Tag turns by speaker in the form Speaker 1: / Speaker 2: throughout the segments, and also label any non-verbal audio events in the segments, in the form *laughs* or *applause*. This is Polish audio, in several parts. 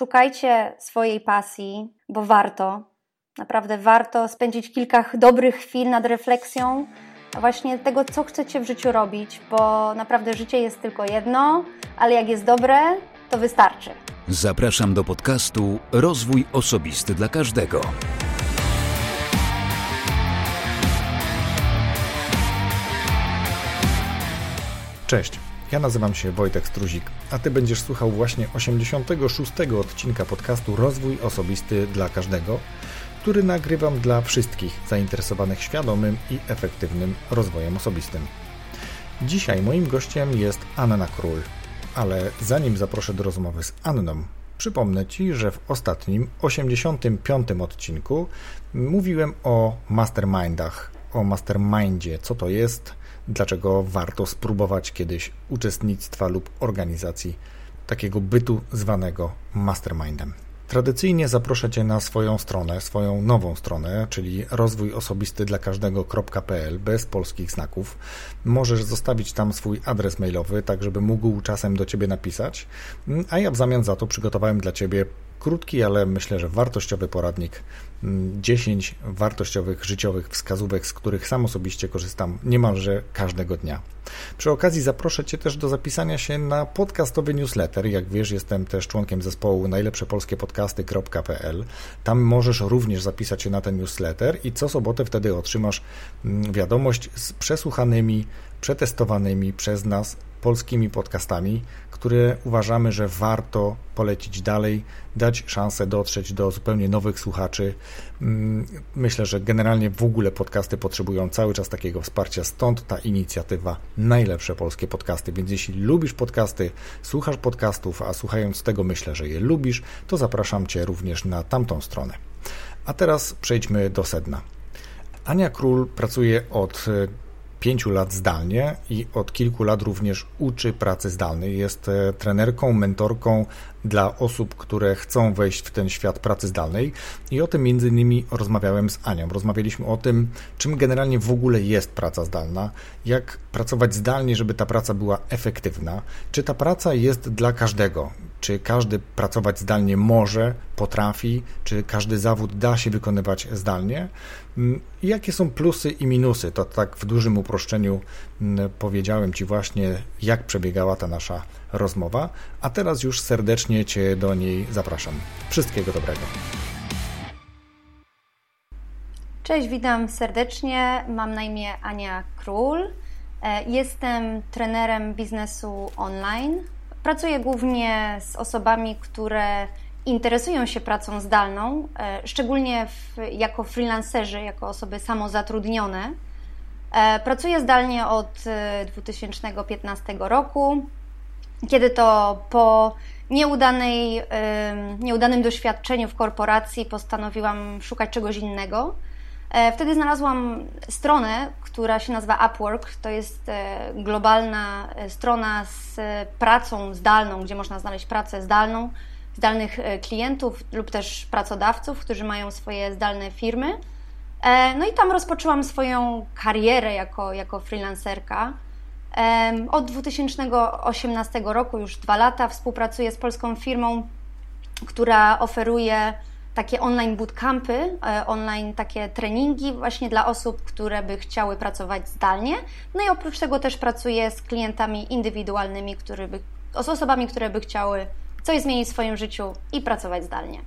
Speaker 1: szukajcie swojej pasji, bo warto. Naprawdę warto spędzić kilka dobrych chwil nad refleksją właśnie tego, co chcecie w życiu robić, bo naprawdę życie jest tylko jedno, ale jak jest dobre, to wystarczy.
Speaker 2: Zapraszam do podcastu Rozwój Osobisty dla Każdego.
Speaker 3: Cześć, ja nazywam się Wojtek Struzik, a Ty będziesz słuchał właśnie 86. odcinka podcastu Rozwój Osobisty dla Każdego, który nagrywam dla wszystkich zainteresowanych świadomym i efektywnym rozwojem osobistym. Dzisiaj moim gościem jest Anna Król, ale zanim zaproszę do rozmowy z Anną, przypomnę Ci, że w ostatnim, 85. odcinku mówiłem o mastermindach, o mastermindzie, co to jest, dlaczego warto spróbować kiedyś uczestnictwa lub organizacji takiego bytu zwanego mastermindem. Tradycyjnie zaproszę Cię na swoją stronę, swoją nową stronę, czyli rozwój osobisty dla każdego.pl bez polskich znaków. Możesz zostawić tam swój adres mailowy, tak żeby mógł czasem do Ciebie napisać, a ja w zamian za to przygotowałem dla Ciebie krótki, ale myślę, że wartościowy poradnik. 10 mm, wartościowych, życiowych wskazówek, z których sam osobiście korzystam niemalże każdego dnia. Przy okazji zaproszę Cię też do zapisania się na podcastowy newsletter. Jak wiesz, jestem też członkiem zespołu najlepszepolskiepodcasty.pl. Tam możesz również zapisać się na ten newsletter i co sobotę wtedy otrzymasz mm, wiadomość z przesłuchanymi, przetestowanymi przez nas polskimi podcastami, które uważamy, że warto polecić dalej, dać szansę dotrzeć do zupełnie nowych słuchaczy. Mm, myślę, że generalnie w ogóle podcasty potrzebują cały czas takiego wsparcia, stąd ta inicjatywa Najlepsze Polskie Podcasty. Więc jeśli lubisz podcasty, słuchasz podcastów, a słuchając tego myślę, że je lubisz, to zapraszam Cię również na tamtą stronę. A teraz przejdźmy do sedna. Ania Król pracuje od pięciu lat zdalnie i od kilku lat również uczy pracy zdalnej. Jest e, trenerką, mentorką dla osób, które chcą wejść w ten świat pracy zdalnej i o tym między innymi rozmawiałem z Anią. Rozmawialiśmy o tym, czym generalnie w ogóle jest praca zdalna, jak pracować zdalnie, żeby ta praca była efektywna, czy ta praca jest dla każdego, czy każdy pracować zdalnie może, potrafi, czy każdy zawód da się wykonywać zdalnie. Mm, jakie są plusy i minusy? To tak w dużym uproszczeniu mm, powiedziałem Ci właśnie, jak przebiegała ta nasza rozmowa, a teraz już serdecznie Cię do niej zapraszam. Wszystkiego dobrego.
Speaker 1: Cześć, witam serdecznie. Mam na imię Ania Król. E, jestem trenerem biznesu online. Pracuję głównie z osobami, które interesują się pracą zdalną, e, szczególnie w, jako freelancerzy, jako osoby samozatrudnione. E, pracuję zdalnie od 2015 roku kiedy to po nieudanej, nieudanym doświadczeniu w korporacji postanowiłam szukać czegoś innego. E, wtedy znalazłam stronę, która się nazywa Upwork. To jest e, globalna e, strona z pracą zdalną, gdzie można znaleźć pracę zdalną, zdalnych klientów lub też pracodawców, którzy mają swoje zdalne firmy. No i tam rozpoczęłam swoją karierę jako, jako freelancerka. Od 2018 roku, już dwa lata, współpracuję z polską firmą, która oferuje takie online bootcampy, e, online takie treningi właśnie dla osób, które by chciały pracować zdalnie. No i oprócz tego też pracuję z klientami indywidualnymi, które by, z osobami, które by chciały coś zmienić w swoim życiu i pracować zdalnie.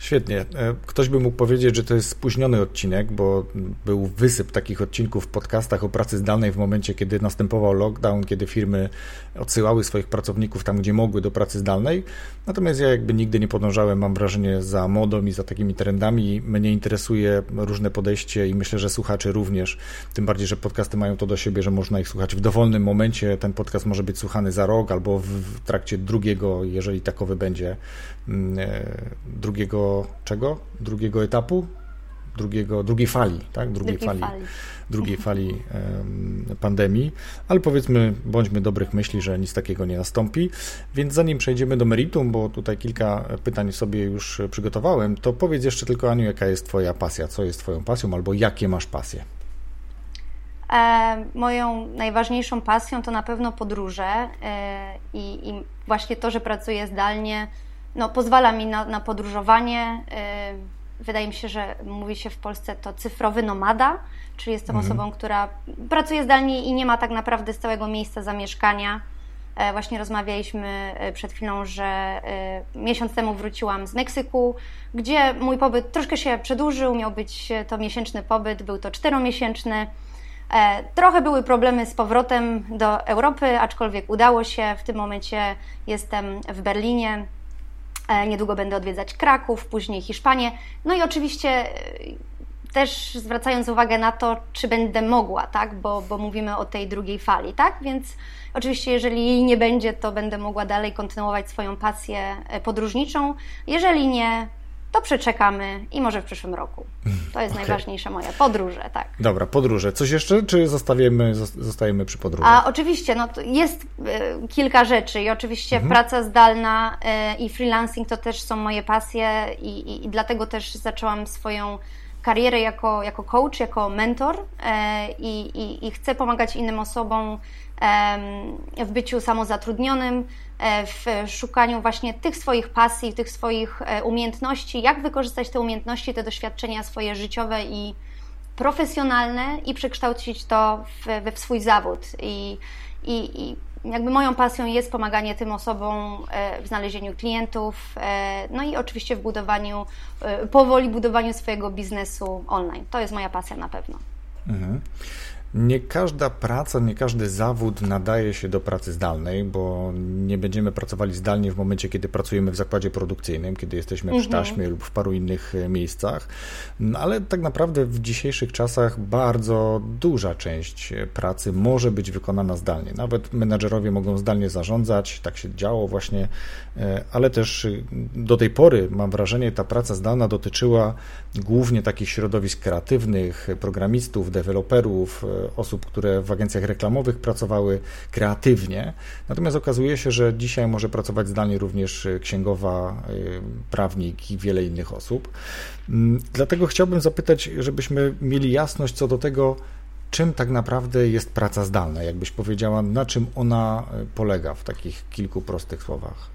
Speaker 3: Świetnie. E, ktoś by mógł powiedzieć, że to jest spóźniony odcinek, bo był wysyp takich odcinków w podcastach o pracy zdalnej w momencie, kiedy następował lockdown, kiedy firmy odsyłały swoich pracowników tam, gdzie mogły do pracy zdalnej. Natomiast ja jakby nigdy nie podążałem, mam wrażenie, za modą i za takimi trendami. Mnie interesuje różne podejście i myślę, że słuchacze również. Tym bardziej, że podcasty mają to do siebie, że można ich słuchać w dowolnym momencie. Ten podcast może być słuchany za rok albo w trakcie drugiego, jeżeli takowy będzie, mm, e, drugiego czego? Drugiego etapu? Drugiego, drugiej fali, tak? Drugiej, drugiej fali, fali, drugiej fali pandemii, ale powiedzmy, bądźmy dobrych myśli, że nic takiego nie nastąpi. Więc zanim przejdziemy do meritum, bo tutaj kilka pytań sobie już przygotowałem, to powiedz jeszcze tylko, Aniu, jaka jest Twoja pasja? Co jest Twoją pasją albo jakie masz pasje?
Speaker 1: Moją najważniejszą pasją to na pewno podróże e, i, i właśnie to, że pracuję zdalnie no, pozwala mi na, na podróżowanie. Wydaje mi się, że mówi się w Polsce to cyfrowy nomada, czyli jestem mhm. osobą, która pracuje zdalnie i nie ma tak naprawdę stałego miejsca zamieszkania. E, właśnie rozmawialiśmy e, przed chwilą, że e, miesiąc temu wróciłam z Meksyku, gdzie mój pobyt troszkę się przedłużył, miał być to miesięczny pobyt, był to czteromiesięczny. Trochę były problemy z powrotem do Europy, aczkolwiek udało się. W tym momencie jestem w Berlinie. Niedługo będę odwiedzać Kraków, później Hiszpanię. No i oczywiście też zwracając uwagę na to, czy będę mogła, tak? Bo, bo mówimy o tej drugiej fali, tak? Więc oczywiście, jeżeli jej nie będzie, to będę mogła dalej kontynuować swoją pasję e, podróżniczą. Jeżeli nie, to przeczekamy i może w przyszłym roku. To jest okay. najważniejsza moja podróże, tak.
Speaker 3: Dobra, podróże. Coś jeszcze, czy zostawiamy, zostajemy przy podróży?
Speaker 1: A oczywiście, no jest y, kilka rzeczy i oczywiście mhm. praca zdalna y, i freelancing to też są moje pasje i, i, i dlatego też zaczęłam swoją karierę jako, jako coach, jako mentor e, i, i, chcę pomagać innym osobom w byciu samozatrudnionym, e, w szukaniu właśnie tych swoich pasji, tych swoich e, umiejętności, jak wykorzystać te umiejętności, te doświadczenia swoje życiowe i profesjonalne i przekształcić to w, swój zawód. I, i, i jakby moją pasją jest pomaganie tym osobom e, w znalezieniu klientów, e, no i oczywiście w budowaniu, e, powoli budowaniu swojego biznesu online. To jest moja pasja na pewno. Mhm.
Speaker 3: Nie każda praca, nie każdy zawód nadaje się do pracy zdalnej, bo nie będziemy pracowali zdalnie w momencie, kiedy pracujemy w zakładzie produkcyjnym, kiedy jesteśmy przy mhm. taśmie lub w paru innych e, miejscach. No, ale tak naprawdę w dzisiejszych czasach bardzo duża część e, pracy może być wykonana zdalnie. Nawet menadżerowie mogą zdalnie zarządzać, tak się działo właśnie, e, ale też do tej pory, mam wrażenie, ta praca zdalna dotyczyła głównie takich środowisk kreatywnych, programistów, deweloperów, osób, które w agencjach reklamowych pracowały kreatywnie. Natomiast okazuje się, że dzisiaj może pracować zdalnie również księgowa, y, prawnik i wiele innych osób. Mm, dlatego chciałbym zapytać, żebyśmy mieli jasność co do tego, czym tak naprawdę jest praca zdalna? Jakbyś powiedziała, na czym ona y, polega w takich kilku prostych słowach?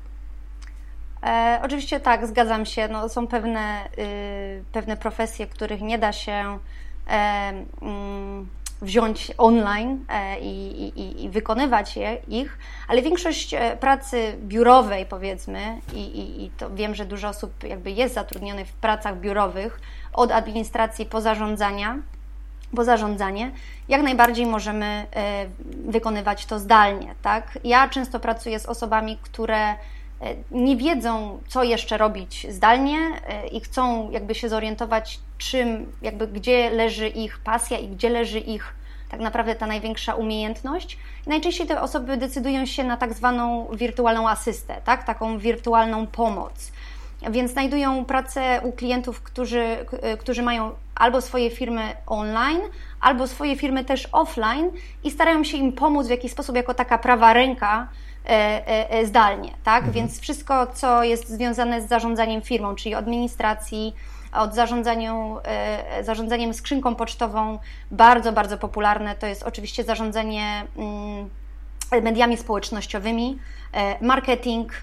Speaker 1: E, oczywiście tak, zgadzam się. No, są pewne, y, pewne profesje, których nie da się e, mm, wziąć online e, i, i, i, wykonywać je, ich, ale większość e, pracy biurowej, powiedzmy, i, i, to wiem, że dużo osób jakby jest zatrudnionych w pracach biurowych, od administracji po zarządzania, po zarządzanie, jak najbardziej możemy e, wykonywać to zdalnie. Tak? Ja często pracuję z osobami, które nie wiedzą, co jeszcze robić zdalnie e, i chcą jakby się zorientować, czym, jakby gdzie leży ich pasja i gdzie leży ich tak naprawdę ta największa umiejętność. I najczęściej te osoby decydują się na tak zwaną wirtualną asystę, tak? taką wirtualną pomoc. Więc znajdują pracę u klientów, którzy, e, którzy mają albo swoje firmy online, albo swoje firmy też offline i starają się im pomóc w jakiś sposób jako taka prawa ręka E, e, e, zdalnie, tak? Mhm. Więc wszystko, co jest związane z zarządzaniem firmą, czyli administracji, od zarządzaniu, zarządzaniem skrzynką pocztową, bardzo, bardzo popularne to jest oczywiście zarządzanie mm, mediami społecznościowymi, marketing,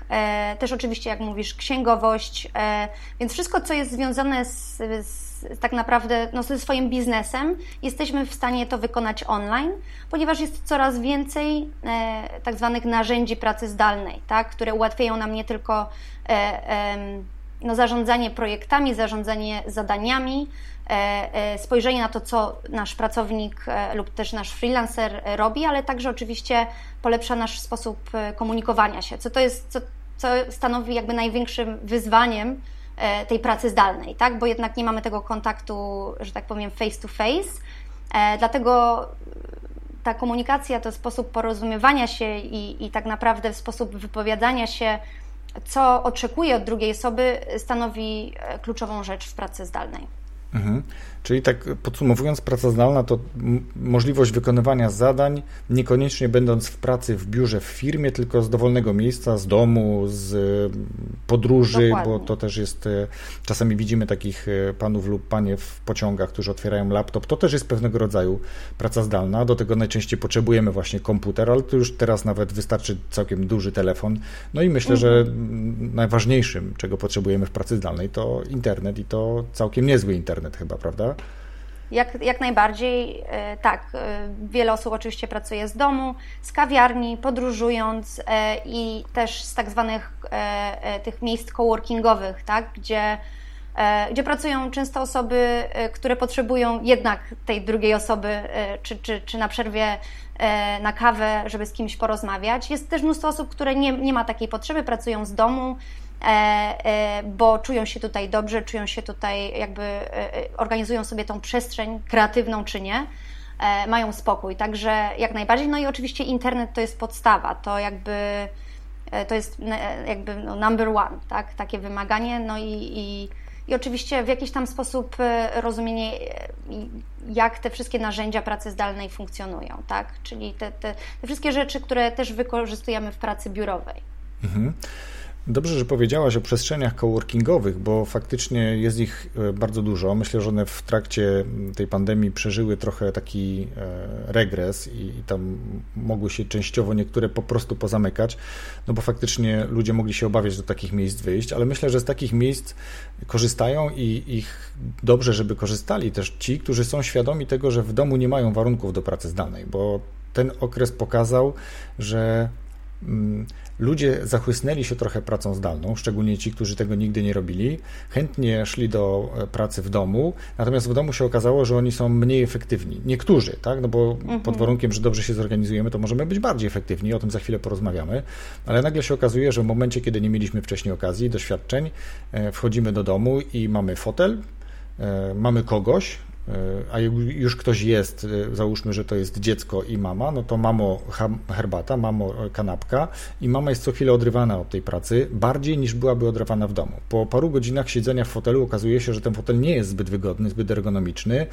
Speaker 1: też oczywiście, jak mówisz, księgowość, więc wszystko, co jest związane z, z tak naprawdę no, ze swoim biznesem, jesteśmy w stanie to wykonać online, ponieważ jest coraz więcej e, tak zwanych narzędzi pracy zdalnej, tak, które ułatwiają nam nie tylko e, e, no, zarządzanie projektami, zarządzanie zadaniami, e, e, spojrzenie na to, co nasz pracownik e, lub też nasz freelancer robi, ale także oczywiście polepsza nasz sposób komunikowania się, co to jest, co, co stanowi jakby największym wyzwaniem E, tej pracy zdalnej, tak? Bo jednak nie mamy tego kontaktu, że tak powiem, face to face. E, dlatego ta komunikacja to sposób porozumiewania się i, i tak naprawdę sposób wypowiadania się, co oczekuje od drugiej osoby, stanowi e, kluczową rzecz w pracy zdalnej.
Speaker 3: Mhm. Czyli tak podsumowując, praca zdalna to możliwość wykonywania zadań, niekoniecznie będąc w pracy w biurze, w firmie, tylko z dowolnego miejsca, z domu, z podróży, Dokładnie. bo to też jest, e, czasami widzimy takich e, panów lub panie w pociągach, którzy otwierają laptop, to też jest pewnego rodzaju praca zdalna, do tego najczęściej potrzebujemy właśnie komputer, ale to już teraz nawet wystarczy całkiem duży telefon, no i myślę, mhm. że najważniejszym, czego potrzebujemy w pracy zdalnej to internet i to całkiem niezły internet chyba, prawda?
Speaker 1: Jak, jak najbardziej, e, tak. E, wiele osób oczywiście pracuje z domu, z kawiarni, podróżując e, i też z tak zwanych tych miejsc coworkingowych, tak, gdzie, gdzie pracują często osoby, które potrzebują jednak tej drugiej osoby, czy, czy, czy na przerwie na kawę, żeby z kimś porozmawiać. Jest też mnóstwo osób, które nie, nie ma takiej potrzeby, pracują z domu, bo czują się tutaj dobrze, czują się tutaj jakby, e, organizują sobie tą przestrzeń kreatywną czy nie, mają spokój. Także jak najbardziej. No i oczywiście internet to jest podstawa, to jakby to jest jakby no number one, tak? takie wymaganie. No i, i, i oczywiście w jakiś tam sposób rozumienie, jak te wszystkie narzędzia pracy zdalnej funkcjonują, tak? czyli te, te, te wszystkie rzeczy, które też wykorzystujemy w pracy biurowej. Mhm.
Speaker 3: Dobrze, że powiedziałaś o przestrzeniach coworkingowych, bo faktycznie jest ich e, bardzo dużo. Myślę, że one w trakcie tej pandemii przeżyły trochę taki e, regres i tam mogły się częściowo niektóre po prostu pozamykać, no bo faktycznie ludzie mogli się obawiać do takich miejsc wyjść, ale myślę, że z takich miejsc korzystają i ich dobrze, żeby korzystali też ci, którzy są świadomi tego, że w domu nie mają warunków do pracy zdalnej, bo ten okres pokazał, że Ludzie zachłysnęli się trochę pracą zdalną, szczególnie ci, którzy tego nigdy nie robili. Chętnie szli do e, pracy w domu, natomiast w domu się okazało, że oni są mniej efektywni. Niektórzy, tak? No bo mhm. pod warunkiem, że dobrze się zorganizujemy, to możemy być bardziej efektywni, o tym za chwilę porozmawiamy, ale nagle się okazuje, że w momencie, kiedy nie mieliśmy wcześniej okazji, doświadczeń, e, wchodzimy do domu i mamy fotel, e, mamy kogoś, a już ktoś jest, e, załóżmy, że to jest dziecko i mama, no to mamo herbata, mamo kanapka i mama jest co chwilę odrywana od tej pracy, bardziej niż byłaby odrywana w domu. Po paru godzinach siedzenia w fotelu okazuje się, że ten fotel nie jest zbyt wygodny, zbyt ergonomiczny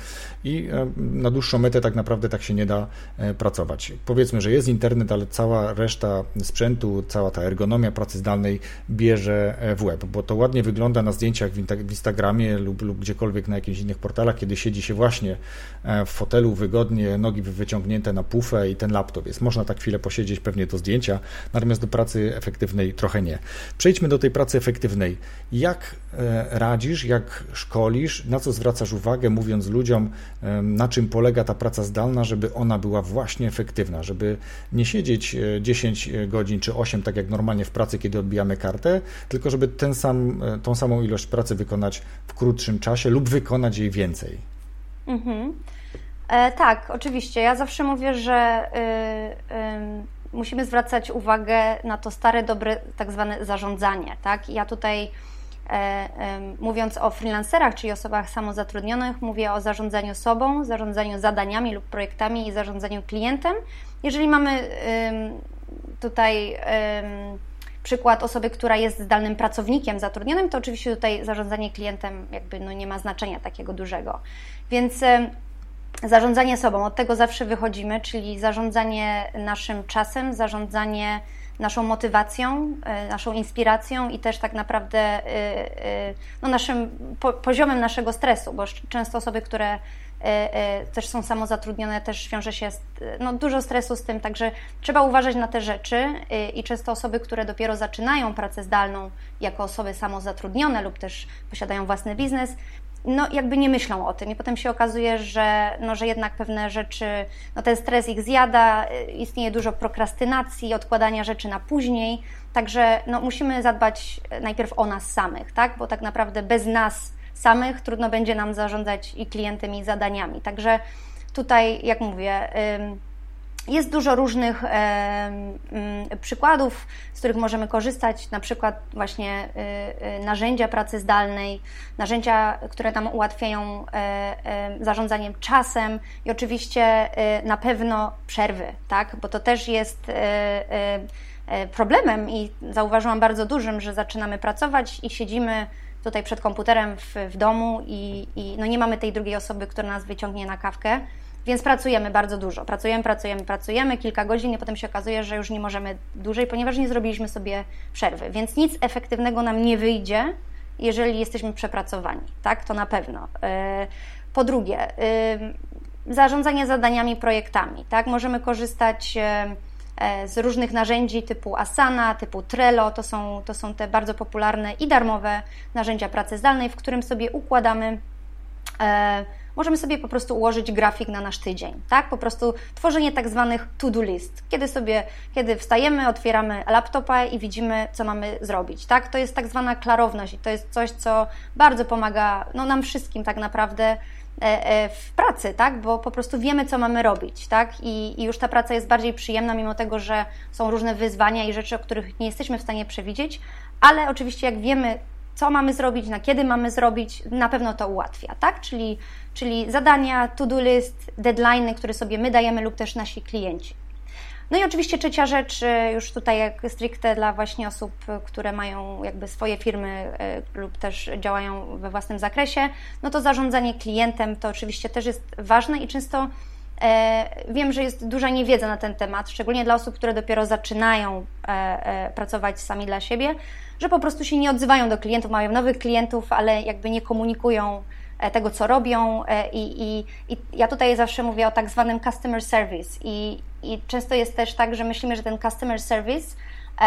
Speaker 3: i e, na dłuższą metę tak naprawdę tak się nie da e, pracować. Powiedzmy, że jest internet, ale cała reszta sprzętu, cała ta ergonomia pracy zdalnej bierze w łeb, bo to ładnie wygląda na zdjęciach w Instagramie lub, lub gdziekolwiek na jakichś innych portalach, kiedy siedzi siedzi się właśnie e, w fotelu wygodnie, nogi wyciągnięte na pufę i ten laptop jest. Można tak chwilę posiedzieć pewnie do zdjęcia, natomiast do pracy efektywnej trochę nie. Przejdźmy do tej pracy efektywnej. Jak e, radzisz, jak szkolisz, na co zwracasz uwagę, mówiąc ludziom, e, na czym polega ta praca zdalna, żeby ona była właśnie efektywna, żeby nie siedzieć 10 godzin czy 8, tak jak normalnie w pracy, kiedy odbijamy kartę, tylko żeby ten sam, tą samą ilość pracy wykonać w krótszym czasie lub wykonać jej więcej.
Speaker 1: Mhm. E, tak, oczywiście. Ja zawsze mówię, że y, y, musimy zwracać uwagę na to stare, dobre, tak zwane zarządzanie. Tak? Ja tutaj e, mówiąc o freelancerach, czyli osobach samozatrudnionych, mówię o zarządzaniu sobą, zarządzaniu zadaniami lub projektami i zarządzaniu klientem. Jeżeli mamy tutaj przykład osoby, która jest zdalnym pracownikiem zatrudnionym, to oczywiście tutaj zarządzanie klientem jakby no nie ma znaczenia takiego dużego. Więc zarządzanie sobą, od tego zawsze wychodzimy, czyli zarządzanie naszym czasem, zarządzanie naszą motywacją, e, naszą inspiracją i też tak naprawdę e, e, no, naszym poziomem naszego stresu, bo często osoby, które też są samozatrudnione, też wiąże się no, dużo stresu z tym, także trzeba uważać na te rzeczy i często osoby, które dopiero zaczynają pracę zdalną jako osoby samozatrudnione lub też posiadają własny biznes, no jakby nie myślą o tym. I potem się okazuje, że, no, że jednak pewne rzeczy, no ten stres ich zjada, istnieje dużo prokrastynacji, odkładania rzeczy na później, także no, musimy zadbać najpierw o nas samych, tak, bo tak naprawdę bez nas samych trudno będzie nam zarządzać i klientem i zadaniami, także tutaj, jak mówię, jest dużo różnych e, m, przykładów, z których możemy korzystać, na przykład właśnie y, y, narzędzia pracy zdalnej, narzędzia, które nam ułatwiają e, e, zarządzaniem czasem i oczywiście y, na pewno przerwy, tak? bo to też jest problemem i zauważyłam bardzo dużym, że zaczynamy pracować i siedzimy tutaj przed komputerem w, w domu i, i no nie mamy tej drugiej osoby, która nas wyciągnie na kawkę. Więc pracujemy bardzo dużo. Pracujemy, pracujemy, pracujemy kilka godzin i potem się okazuje, że już nie możemy dłużej, ponieważ nie zrobiliśmy sobie przerwy. Więc nic efektywnego nam nie wyjdzie, jeżeli jesteśmy przepracowani. Tak, to na pewno. E, po drugie, zarządzanie zadaniami, projektami. Tak, możemy korzystać e, z różnych narzędzi typu Asana, typu Trello. To są, to są te bardzo popularne i darmowe narzędzia pracy zdalnej, w którym sobie układamy e, możemy sobie po prostu ułożyć grafik na nasz tydzień, tak? Po prostu tworzenie tak zwanych to-do list. Kiedy sobie, kiedy wstajemy, otwieramy laptopa i widzimy, co mamy zrobić, tak? To jest tak zwana klarowność i to jest coś, co bardzo pomaga no, nam wszystkim tak naprawdę e, e, w pracy, tak? Bo po prostu wiemy, co mamy robić, tak? I, I, już ta praca jest bardziej przyjemna, mimo tego, że są różne wyzwania i rzeczy, o których nie jesteśmy w stanie przewidzieć, ale oczywiście jak wiemy, co mamy zrobić, na kiedy mamy zrobić, na pewno to ułatwia, tak? Czyli, czyli zadania, to-do list, deadline, które sobie my dajemy lub też nasi klienci. No i oczywiście trzecia rzecz, y, już tutaj jak stricte dla właśnie osób, które mają jakby swoje firmy y, lub też działają we własnym zakresie, no to zarządzanie klientem to oczywiście też jest ważne i często e, wiem, że jest duża niewiedza na ten temat, szczególnie dla osób, które dopiero zaczynają e, e, pracować sami dla siebie, że po prostu się nie odzywają do klientów, mają nowych klientów, ale jakby nie komunikują tego, co robią. I, i, i ja tutaj zawsze mówię o tak zwanym customer service. I, I często jest też tak, że myślimy, że ten customer service E,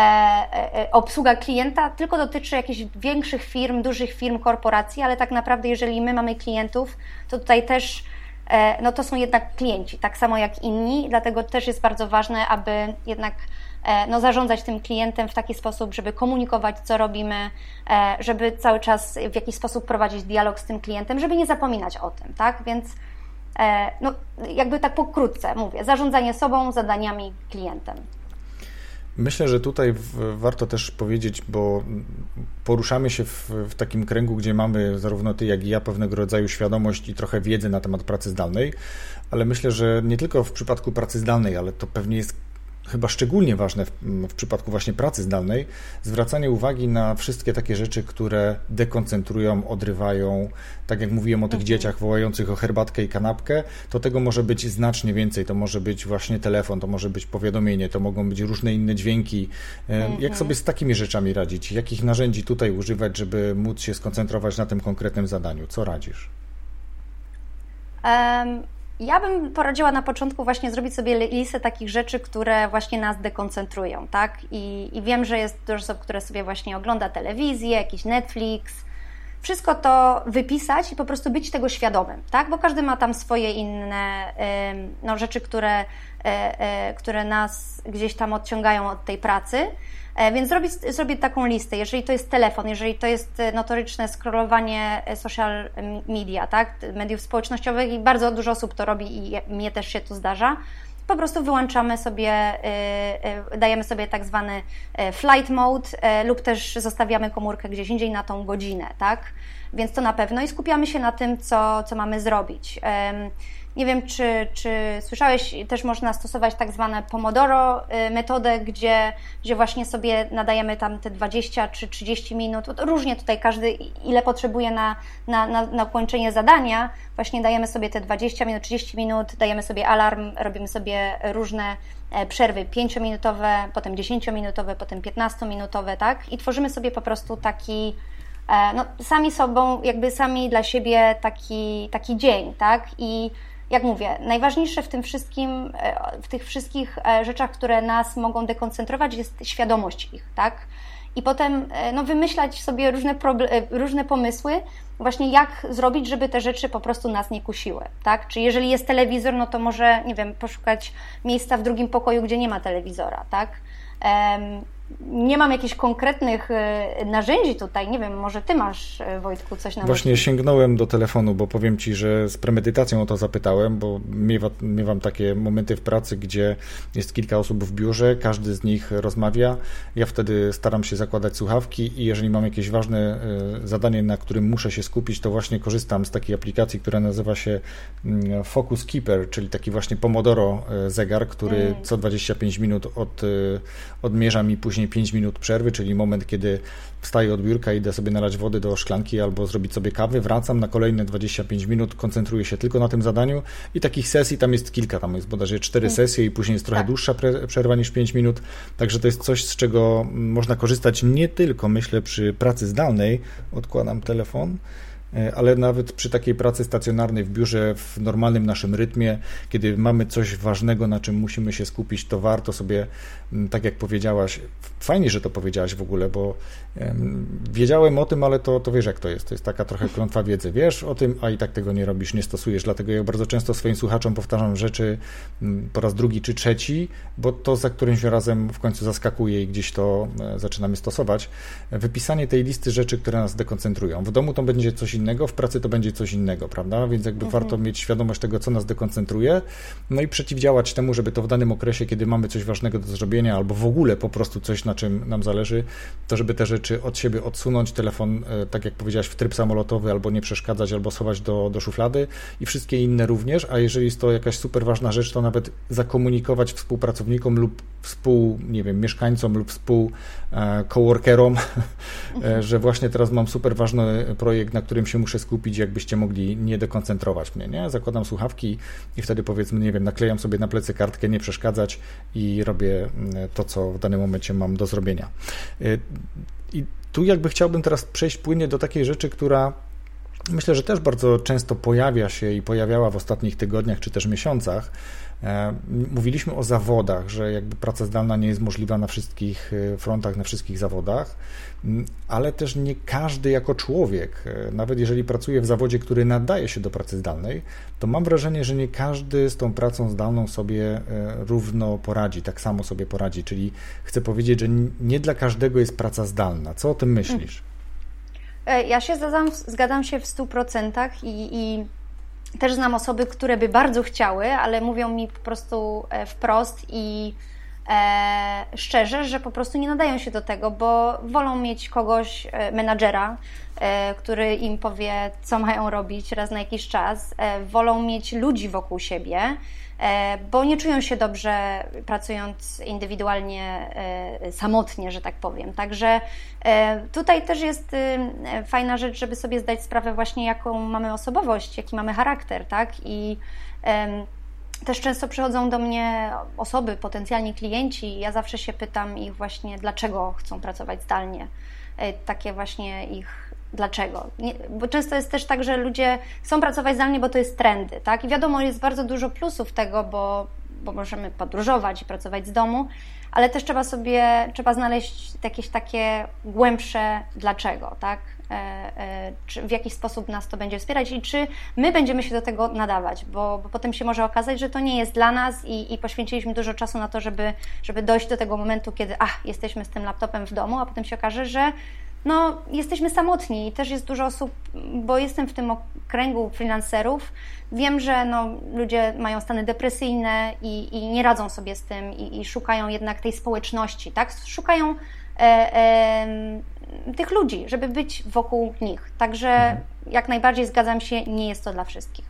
Speaker 1: e, obsługa klienta tylko dotyczy jakichś większych firm, dużych firm, korporacji, ale tak naprawdę, jeżeli my mamy klientów, to tutaj też e, no to są jednak klienci, tak samo jak inni, dlatego też jest bardzo ważne, aby jednak E, no, zarządzać tym klientem w taki sposób, żeby komunikować, co robimy, e, żeby cały czas w jakiś sposób prowadzić dialog z tym klientem, żeby nie zapominać o tym, tak? Więc e, no, jakby tak pokrótce mówię, zarządzanie sobą, zadaniami, klientem.
Speaker 3: Myślę, że tutaj warto też powiedzieć, bo poruszamy się w, w, takim kręgu, gdzie mamy zarówno ty, jak i ja pewnego rodzaju świadomość i trochę wiedzy na temat pracy zdalnej, ale myślę, że nie tylko w przypadku pracy zdalnej, ale to pewnie jest chyba szczególnie ważne w, w, przypadku właśnie pracy zdalnej, zwracanie uwagi na wszystkie takie rzeczy, które dekoncentrują, odrywają. Tak jak mówiłem o tych mhm. dzieciach wołających o herbatkę i kanapkę, to tego może być znacznie więcej. To może być właśnie telefon, to może być powiadomienie, to mogą być różne inne dźwięki. Mhm. Jak sobie z takimi rzeczami radzić? Jakich narzędzi tutaj używać, żeby móc się skoncentrować na tym konkretnym zadaniu? Co radzisz?
Speaker 1: Um ja bym poradziła na początku właśnie zrobić sobie listę takich rzeczy, które właśnie nas dekoncentrują, tak? I, I, wiem, że jest dużo osób, które sobie właśnie ogląda telewizję, jakiś Netflix. Wszystko to wypisać i po prostu być tego świadomym, tak? Bo każdy ma tam swoje inne no, rzeczy, które, e, e, które nas gdzieś tam odciągają od tej pracy. E, więc zrobić, zrobić taką listę, jeżeli to jest telefon, jeżeli to jest e, notoryczne scrollowanie e, social media, tak, mediów społecznościowych i bardzo dużo osób to robi i mnie też się to zdarza, po prostu wyłączamy sobie, dajemy sobie tak zwany flight mode lub też zostawiamy komórkę gdzieś indziej na tą godzinę, tak? Więc to na pewno i skupiamy się na tym, co, co mamy zrobić. Nie wiem, czy, czy słyszałeś, też można stosować tak zwane Pomodoro y, metodę, gdzie, gdzie właśnie sobie nadajemy tam te 20 czy 30 minut. Różnie tutaj każdy, ile potrzebuje na, na, na, na ukończenie zadania. Właśnie dajemy sobie te 20 minut, 30 minut, dajemy sobie alarm, robimy sobie różne e, przerwy 5-minutowe, potem 10-minutowe, potem 15-minutowe, tak? I tworzymy sobie po prostu taki e, no, sami sobą, jakby sami dla siebie taki, taki dzień, tak? I jak mówię, najważniejsze w tym wszystkim, e, w tych wszystkich e, rzeczach, które nas mogą dekoncentrować, jest świadomość ich, tak? I potem e, no, wymyślać sobie różne, różne pomysły, właśnie jak zrobić, żeby te rzeczy po prostu nas nie kusiły, tak? Czy jeżeli jest telewizor, no to może, nie wiem, poszukać miejsca w drugim pokoju, gdzie nie ma telewizora, tak? Nie mam jakichś konkretnych e, narzędzi tutaj. Nie wiem, może ty masz, e, Wojtku, coś na
Speaker 3: Właśnie myśli? sięgnąłem do telefonu, bo powiem ci, że z premedytacją o to zapytałem, bo miewa, miewam takie momenty w pracy, gdzie jest kilka osób w biurze, każdy z nich rozmawia. Ja wtedy staram się zakładać słuchawki i jeżeli mam jakieś ważne e, zadanie, na którym muszę się skupić, to właśnie korzystam z takiej aplikacji, która nazywa się mm, Focus Keeper, czyli taki właśnie Pomodoro zegar, który co 25 minut od, odmierza mi później później 5 minut przerwy, czyli moment, kiedy wstaję od biurka, idę sobie nalać wody do szklanki albo zrobić sobie kawy, wracam na kolejne 25 minut, koncentruję się tylko na tym zadaniu i takich sesji tam jest kilka, tam jest bodajże 4 mm. sesje i później jest trochę tak. dłuższa przerwa niż 5 minut, także to jest coś, z czego można korzystać nie tylko, myślę, przy pracy zdalnej, odkładam telefon, ale nawet przy takiej pracy stacjonarnej w biurze, w normalnym naszym rytmie, kiedy mamy coś ważnego, na czym musimy się skupić, to warto sobie, tak jak powiedziałaś, fajnie, że to powiedziałaś w ogóle, bo wiedziałem o tym, ale to, to wiesz jak to jest, to jest taka trochę klątwa wiedzy, wiesz o tym, a i tak tego nie robisz, nie stosujesz, dlatego ja bardzo często swoim słuchaczom powtarzam rzeczy po raz drugi czy trzeci, bo to za którymś razem w końcu zaskakuje i gdzieś to e, zaczynamy stosować. Wypisanie tej listy rzeczy, które nas dekoncentrują. W domu to będzie coś innego, innego, w pracy to będzie coś innego, prawda? Więc jakby mhm. warto mieć świadomość tego, co nas dekoncentruje, no i przeciwdziałać temu, żeby to w danym okresie, kiedy mamy coś ważnego do zrobienia, albo w ogóle po prostu coś, na czym nam zależy, to żeby te rzeczy od siebie odsunąć, telefon, e, tak jak powiedziałeś, w tryb samolotowy, albo nie przeszkadzać, albo schować do, do szuflady i wszystkie inne również, a jeżeli jest to jakaś super ważna rzecz, to nawet zakomunikować współpracownikom lub współ, nie wiem, mieszkańcom lub współ e, coworkerom, *laughs* e, że właśnie teraz mam super ważny projekt, na którym się muszę skupić, jakbyście mogli nie dekoncentrować mnie, nie? Zakładam słuchawki i wtedy powiedzmy, nie wiem, naklejam sobie na plecy kartkę, nie przeszkadzać i robię mm, to, co w danym momencie mam do zrobienia. Y, I tu jakby chciałbym teraz przejść płynnie do takiej rzeczy, która myślę, że też bardzo często pojawia się i pojawiała w ostatnich tygodniach czy też miesiącach, E, mówiliśmy o zawodach, że jakby praca zdalna nie jest możliwa na wszystkich e, frontach, na wszystkich zawodach, ale też nie każdy jako człowiek, e, nawet jeżeli pracuje w zawodzie, który nadaje się do pracy zdalnej, to mam wrażenie, że nie każdy z tą pracą zdalną sobie równo poradzi, tak samo sobie poradzi. Czyli chcę powiedzieć, że nie dla każdego jest praca zdalna. Co o tym myślisz?
Speaker 1: Ja się zgadzam, zgadzam się w 100% i, i też znam osoby, które by bardzo chciały, ale mówią mi po prostu e, wprost i e, szczerze, że po prostu nie nadają się do tego, bo wolą mieć kogoś, e, menadżera, e, który im powie, co mają robić raz na jakiś czas. E, wolą mieć ludzi wokół siebie bo nie czują się dobrze pracując indywidualnie, e, samotnie, że tak powiem. Także e, tutaj też jest fajna rzecz, żeby sobie zdać sprawę właśnie, jaką mamy osobowość, jaki mamy charakter, tak? I też często przychodzą do mnie osoby, potencjalni klienci, i ja zawsze się pytam ich właśnie, dlaczego chcą pracować zdalnie. Takie właśnie ich dlaczego. Nie, bo często jest też tak, że ludzie chcą pracować zdalnie, bo to jest trendy, tak? I wiadomo, jest bardzo dużo plusów tego, bo, bo możemy podróżować i pracować z domu, ale też trzeba sobie, trzeba znaleźć jakieś takie głębsze dlaczego, tak? E, e, czy w jaki sposób nas to będzie wspierać i czy my będziemy się do tego nadawać, bo, bo potem się może okazać, że to nie jest dla nas i, i, poświęciliśmy dużo czasu na to, żeby, żeby dojść do tego momentu, kiedy ach, jesteśmy z tym laptopem w domu, a potem się okaże, że no, jesteśmy samotni i też jest dużo osób, bo jestem w tym kręgu freelancerów, wiem, że no, ludzie mają stany depresyjne i, i nie radzą sobie z tym i, i, szukają jednak tej społeczności, tak? Szukają e, e, tych ludzi, żeby być wokół nich. Także mhm. jak najbardziej zgadzam się, nie jest to dla wszystkich.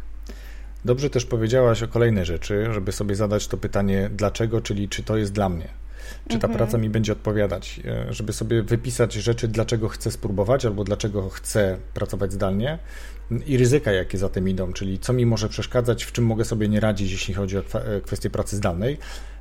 Speaker 3: Dobrze też powiedziałaś o kolejnej rzeczy, żeby sobie zadać to pytanie dlaczego, czyli czy to jest dla mnie czy ta mhm. praca mi będzie odpowiadać, e, żeby sobie wypisać rzeczy, dlaczego chcę spróbować albo dlaczego chcę pracować zdalnie i ryzyka, jakie za tym idą, czyli co mi może przeszkadzać, w czym mogę sobie nie radzić, jeśli chodzi o e, kwestię pracy zdalnej.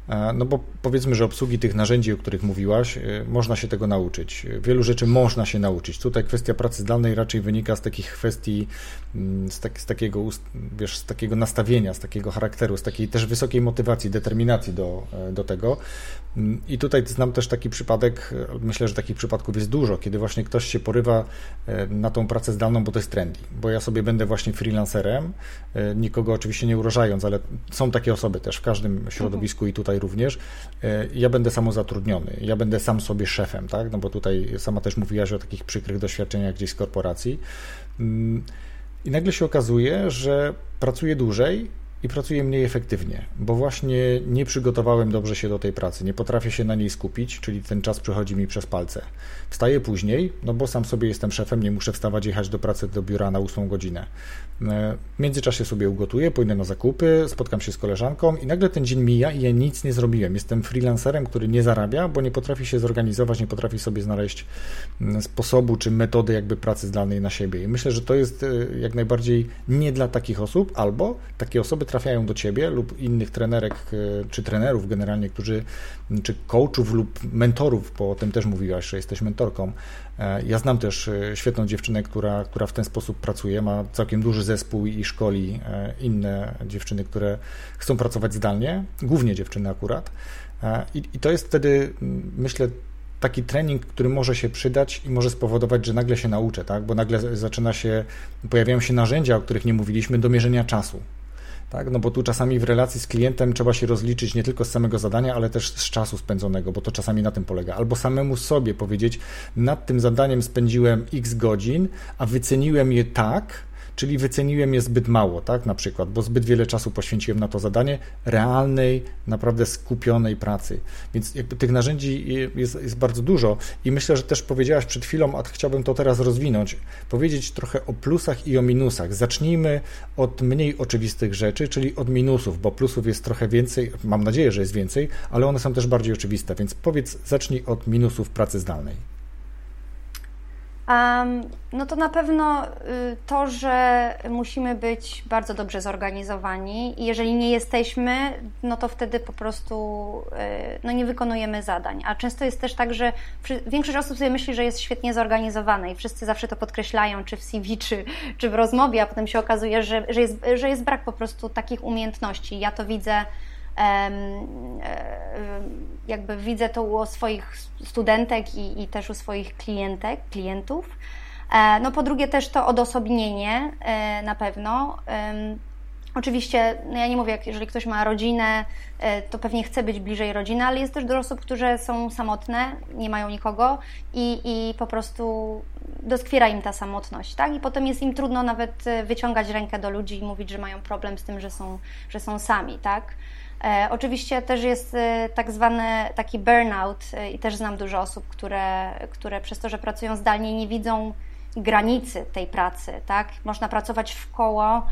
Speaker 3: E, no bo powiedzmy, że obsługi tych narzędzi, o których mówiłaś, można się tego nauczyć. Wielu rzeczy można się nauczyć. Tutaj kwestia pracy zdalnej raczej wynika z takich kwestii, mm, z, tak, z, takiego, wiesz, z takiego nastawienia, z takiego charakteru, z takiej też wysokiej motywacji, determinacji do, do tego. I tutaj znam też taki przypadek, myślę, że takich przypadków jest dużo, kiedy właśnie ktoś się porywa e, na tą pracę zdalną, bo to jest trendy, bo ja sobie będę właśnie freelancerem, e, nikogo oczywiście nie urażając, ale są takie osoby też w każdym środowisku i tutaj również. E, ja będę samozatrudniony, ja będę sam sobie szefem, tak? No bo tutaj sama też mówiłaś o takich przykrych doświadczeniach gdzieś z korporacji. Mm, I nagle się okazuje, że pracuję dłużej, i pracuję mniej efektywnie, bo właśnie nie przygotowałem dobrze się do tej pracy, nie potrafię się na niej skupić, czyli ten czas przechodzi mi przez palce. Wstaję później, no bo sam sobie jestem szefem, nie muszę wstawać, jechać do pracy do biura na 8 godzinę. E, w międzyczasie sobie ugotuję, pójdę na zakupy, spotkam się z koleżanką i nagle ten dzień mija i ja nic nie zrobiłem. Jestem freelancerem, który nie zarabia, bo nie potrafi się zorganizować, nie potrafi sobie znaleźć mm, sposobu czy metody jakby pracy zdalnej na siebie. I myślę, że to jest e, jak najbardziej nie dla takich osób, albo takie osoby trafiają do ciebie lub innych trenerek e, czy trenerów generalnie, którzy, czy coachów lub mentorów, bo o tym też mówiłaś, że jesteś mentorką. Ja znam też świetną dziewczynę, która, która w ten sposób pracuje, ma całkiem duży zespół i szkoli inne dziewczyny, które chcą pracować zdalnie, głównie dziewczyny akurat. I, i to jest wtedy, myślę, taki trening, który może się przydać i może spowodować, że nagle się nauczę, tak? bo nagle zaczyna się, pojawiają się narzędzia, o których nie mówiliśmy, do mierzenia czasu. Tak? No bo tu czasami w relacji z klientem trzeba się rozliczyć nie tylko z samego zadania, ale też z czasu spędzonego, bo to czasami na tym polega. Albo samemu sobie powiedzieć, nad tym zadaniem spędziłem x godzin, a wyceniłem je tak, czyli wyceniłem je zbyt mało, tak, na przykład, bo zbyt wiele czasu poświęciłem na to zadanie realnej, naprawdę skupionej pracy. Więc jakby tych narzędzi jest, jest bardzo dużo i myślę, że też powiedziałaś przed chwilą, a chciałbym to teraz rozwinąć, powiedzieć trochę o plusach i o minusach. Zacznijmy od mniej oczywistych rzeczy, czyli od minusów, bo plusów jest trochę więcej, mam nadzieję, że jest więcej, ale one są też bardziej oczywiste, więc powiedz, zacznij od minusów pracy zdalnej.
Speaker 1: No to na pewno y, to, że musimy być bardzo dobrze zorganizowani i jeżeli nie jesteśmy, no to wtedy po prostu y, no nie wykonujemy zadań. A często jest też tak, że większość osób sobie myśli, że jest świetnie zorganizowana i wszyscy zawsze to podkreślają, czy w CV, czy, czy w rozmowie, a potem się okazuje, że, że, jest, że jest brak po prostu takich umiejętności. Ja to widzę jakby widzę to u swoich studentek i, i też u swoich klientek, klientów. E, no po drugie też to odosobnienie e, na pewno. Oczywiście, no ja nie mówię, jeżeli ktoś ma rodzinę, to pewnie chce być bliżej rodziny, ale jest też dużo osób, które są samotne, nie mają nikogo i, i po prostu doskwiera im ta samotność, tak? I potem jest im trudno nawet wyciągać rękę do ludzi i mówić, że mają problem z tym, że są, że są sami, tak? E, oczywiście też jest e, tak zwany taki burnout e, i też znam dużo osób, które, które przez to, że pracują zdalnie nie widzą granicy tej pracy, tak? Można pracować w koło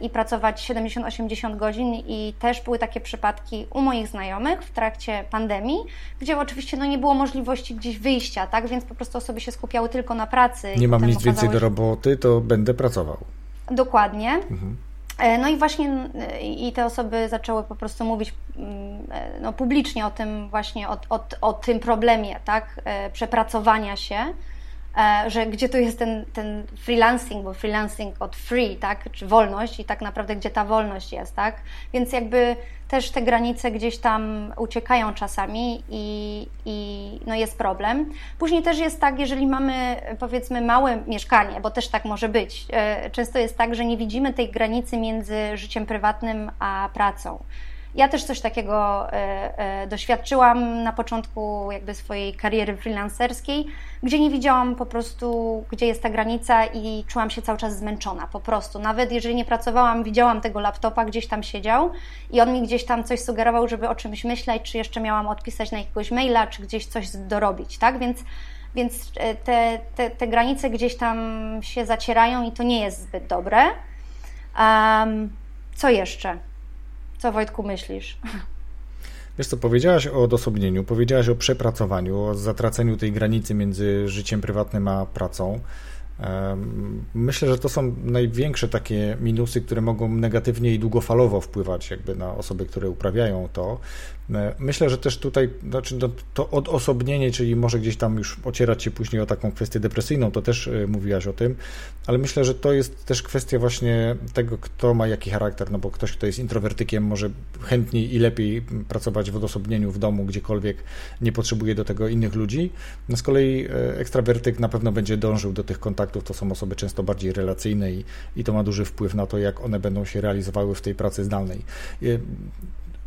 Speaker 1: i pracować 70-80 godzin i też były takie przypadki u moich znajomych w trakcie pandemii, gdzie oczywiście no, nie było możliwości gdzieś wyjścia, tak? Więc po prostu osoby się skupiały tylko na pracy.
Speaker 3: Nie mam nic więcej do roboty, to będę pracował.
Speaker 1: Dokładnie. Mhm. E, no i właśnie i te osoby zaczęły po prostu mówić mm, e, no, publicznie o tym właśnie, o, o, o tym problemie, tak, e, przepracowania się, że gdzie tu jest ten, ten freelancing, bo freelancing od free, tak, czy wolność i tak naprawdę gdzie ta wolność jest, tak, więc jakby też te granice gdzieś tam uciekają czasami i, i no jest problem. Później też jest tak, jeżeli mamy powiedzmy małe mieszkanie, bo też tak może być, e, często jest tak, że nie widzimy tej granicy między życiem prywatnym a pracą. Ja też coś takiego e, e, doświadczyłam na początku jakby swojej kariery freelancerskiej, gdzie nie widziałam po prostu, gdzie jest ta granica i czułam się cały czas zmęczona, po prostu. Nawet jeżeli nie pracowałam, widziałam tego laptopa, gdzieś tam siedział i on mi gdzieś tam coś sugerował, żeby o czymś myśleć, czy jeszcze miałam odpisać na jakiegoś maila, czy gdzieś coś dorobić, tak? Więc więc e, te, te, te granice gdzieś tam się zacierają i to nie jest zbyt dobre. Um, co jeszcze? Co Wojtku myślisz?
Speaker 3: Wiesz co, powiedziałaś o odosobnieniu, powiedziałaś o przepracowaniu, o zatraceniu tej granicy między życiem prywatnym a pracą. Myślę, że to są największe takie minusy, które mogą negatywnie i długofalowo wpływać jakby na osoby, które uprawiają to. E, myślę, że też tutaj znaczy no, to odosobnienie, czyli może gdzieś tam już ocierać się później o taką kwestię depresyjną, to też e, mówiłaś o tym, ale myślę, że to jest też kwestia właśnie tego, kto ma jaki charakter, no bo ktoś, kto jest introwertykiem, może chętniej i lepiej pracować w odosobnieniu w domu, gdziekolwiek nie potrzebuje do tego innych ludzi. No z kolei e, ekstrawertyk na pewno będzie dążył do tych kontaktów, to są osoby często bardziej relacyjne i, i to ma duży wpływ na to, jak one będą się realizowały w tej pracy zdalnej.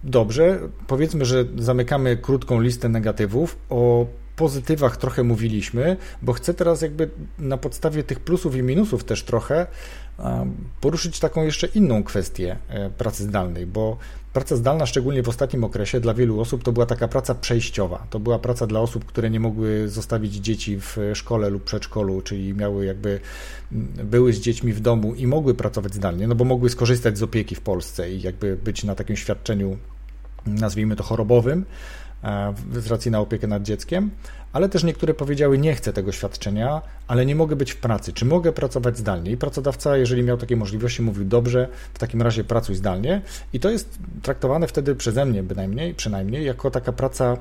Speaker 3: Dobrze, powiedzmy, że zamykamy krótką listę negatywów. O pozytywach trochę mówiliśmy, bo chcę teraz jakby na podstawie tych plusów i minusów też trochę poruszyć taką jeszcze inną kwestię e, pracy zdalnej, bo praca zdalna, szczególnie w ostatnim okresie, dla wielu osób to była taka praca przejściowa. To była praca dla osób, które nie mogły zostawić dzieci w szkole lub przedszkolu, czyli miały jakby, były z dziećmi w domu i mogły pracować zdalnie, no bo mogły skorzystać z opieki w Polsce i jakby być na takim świadczeniu, nazwijmy to chorobowym, e, z racji na opiekę nad dzieckiem, ale też niektóre powiedziały, nie chcę tego świadczenia, ale nie mogę być w pracy. Czy mogę pracować zdalnie? I pracodawca, jeżeli miał takie możliwości, mówił, dobrze, w takim razie pracuj zdalnie. I to jest traktowane wtedy przeze mnie bynajmniej, przynajmniej, jako taka praca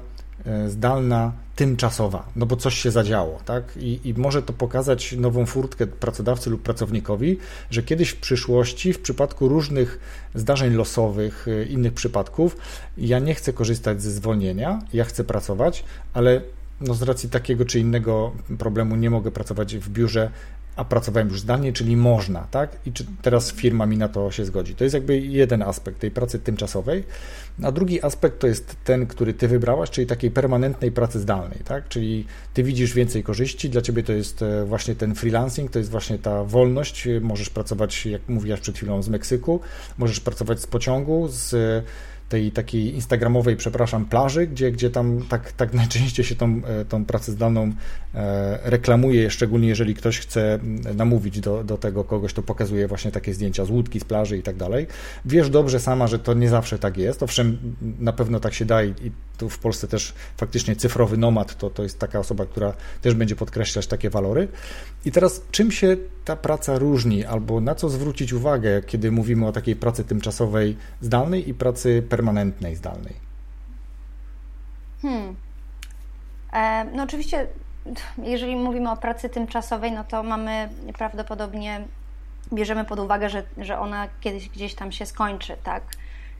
Speaker 3: zdalna, tymczasowa, no bo coś się zadziało, tak? I, I, może to pokazać nową furtkę pracodawcy lub pracownikowi, że kiedyś w przyszłości, w przypadku różnych zdarzeń losowych, e, innych przypadków, ja nie chcę korzystać ze zwolnienia, ja chcę pracować, ale no z racji takiego czy innego problemu nie mogę pracować w biurze, a pracowałem już zdalnie, czyli można, tak? I czy teraz firma mi na to się zgodzi. To jest jakby jeden aspekt tej pracy tymczasowej. A drugi aspekt to jest ten, który ty wybrałaś, czyli takiej permanentnej pracy zdalnej, tak? Czyli ty widzisz więcej korzyści, dla ciebie to jest e, właśnie ten freelancing, to jest właśnie ta wolność. Możesz pracować, jak mówiłaś przed chwilą, z Meksyku, możesz pracować z pociągu, z tej takiej instagramowej, przepraszam, plaży, gdzie, gdzie tam tak, tak *laughs* najczęściej się tą, e, tą pracę zdalną e, reklamuje, szczególnie jeżeli ktoś chce namówić do, do tego kogoś, to pokazuje właśnie takie zdjęcia z łódki, z plaży i tak dalej. Wiesz dobrze sama, że to nie zawsze tak jest, owszem, na pewno tak się da i tu w Polsce też faktycznie cyfrowy nomad to, to jest taka osoba, która też będzie podkreślać takie walory. I teraz czym się ta praca różni, albo na co zwrócić uwagę, kiedy mówimy o takiej pracy tymczasowej zdalnej i pracy permanentnej zdalnej?
Speaker 1: Hmm. E, no oczywiście, jeżeli mówimy o pracy tymczasowej, no to mamy prawdopodobnie, bierzemy pod uwagę, że, że ona kiedyś gdzieś tam się skończy, tak?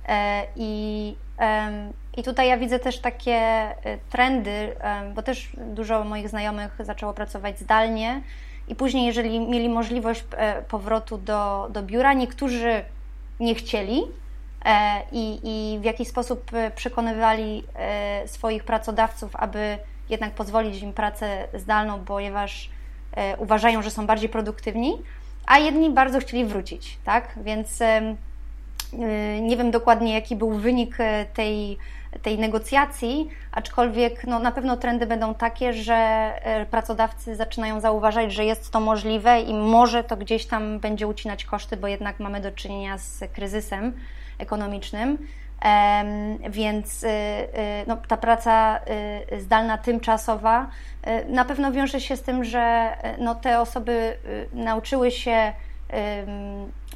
Speaker 1: E, I, I tutaj ja widzę też takie e, trendy, bo też dużo moich znajomych zaczęło pracować zdalnie i później, jeżeli mieli możliwość e, powrotu do, do biura, niektórzy nie chcieli i, i w jakiś sposób przekonywali swoich pracodawców, aby jednak pozwolić im pracę zdalną, ponieważ uważają, że są bardziej produktywni, a jedni bardzo chcieli wrócić, tak? Więc nie wiem dokładnie, jaki był wynik e, tej, tej negocjacji, aczkolwiek no, na pewno trendy będą takie, że e, pracodawcy zaczynają zauważać, że jest to możliwe i może to gdzieś tam będzie ucinać koszty, bo jednak mamy do czynienia z kryzysem ekonomicznym. Więc no, ta praca zdalna, tymczasowa na pewno wiąże się z tym, że no, te osoby nauczyły się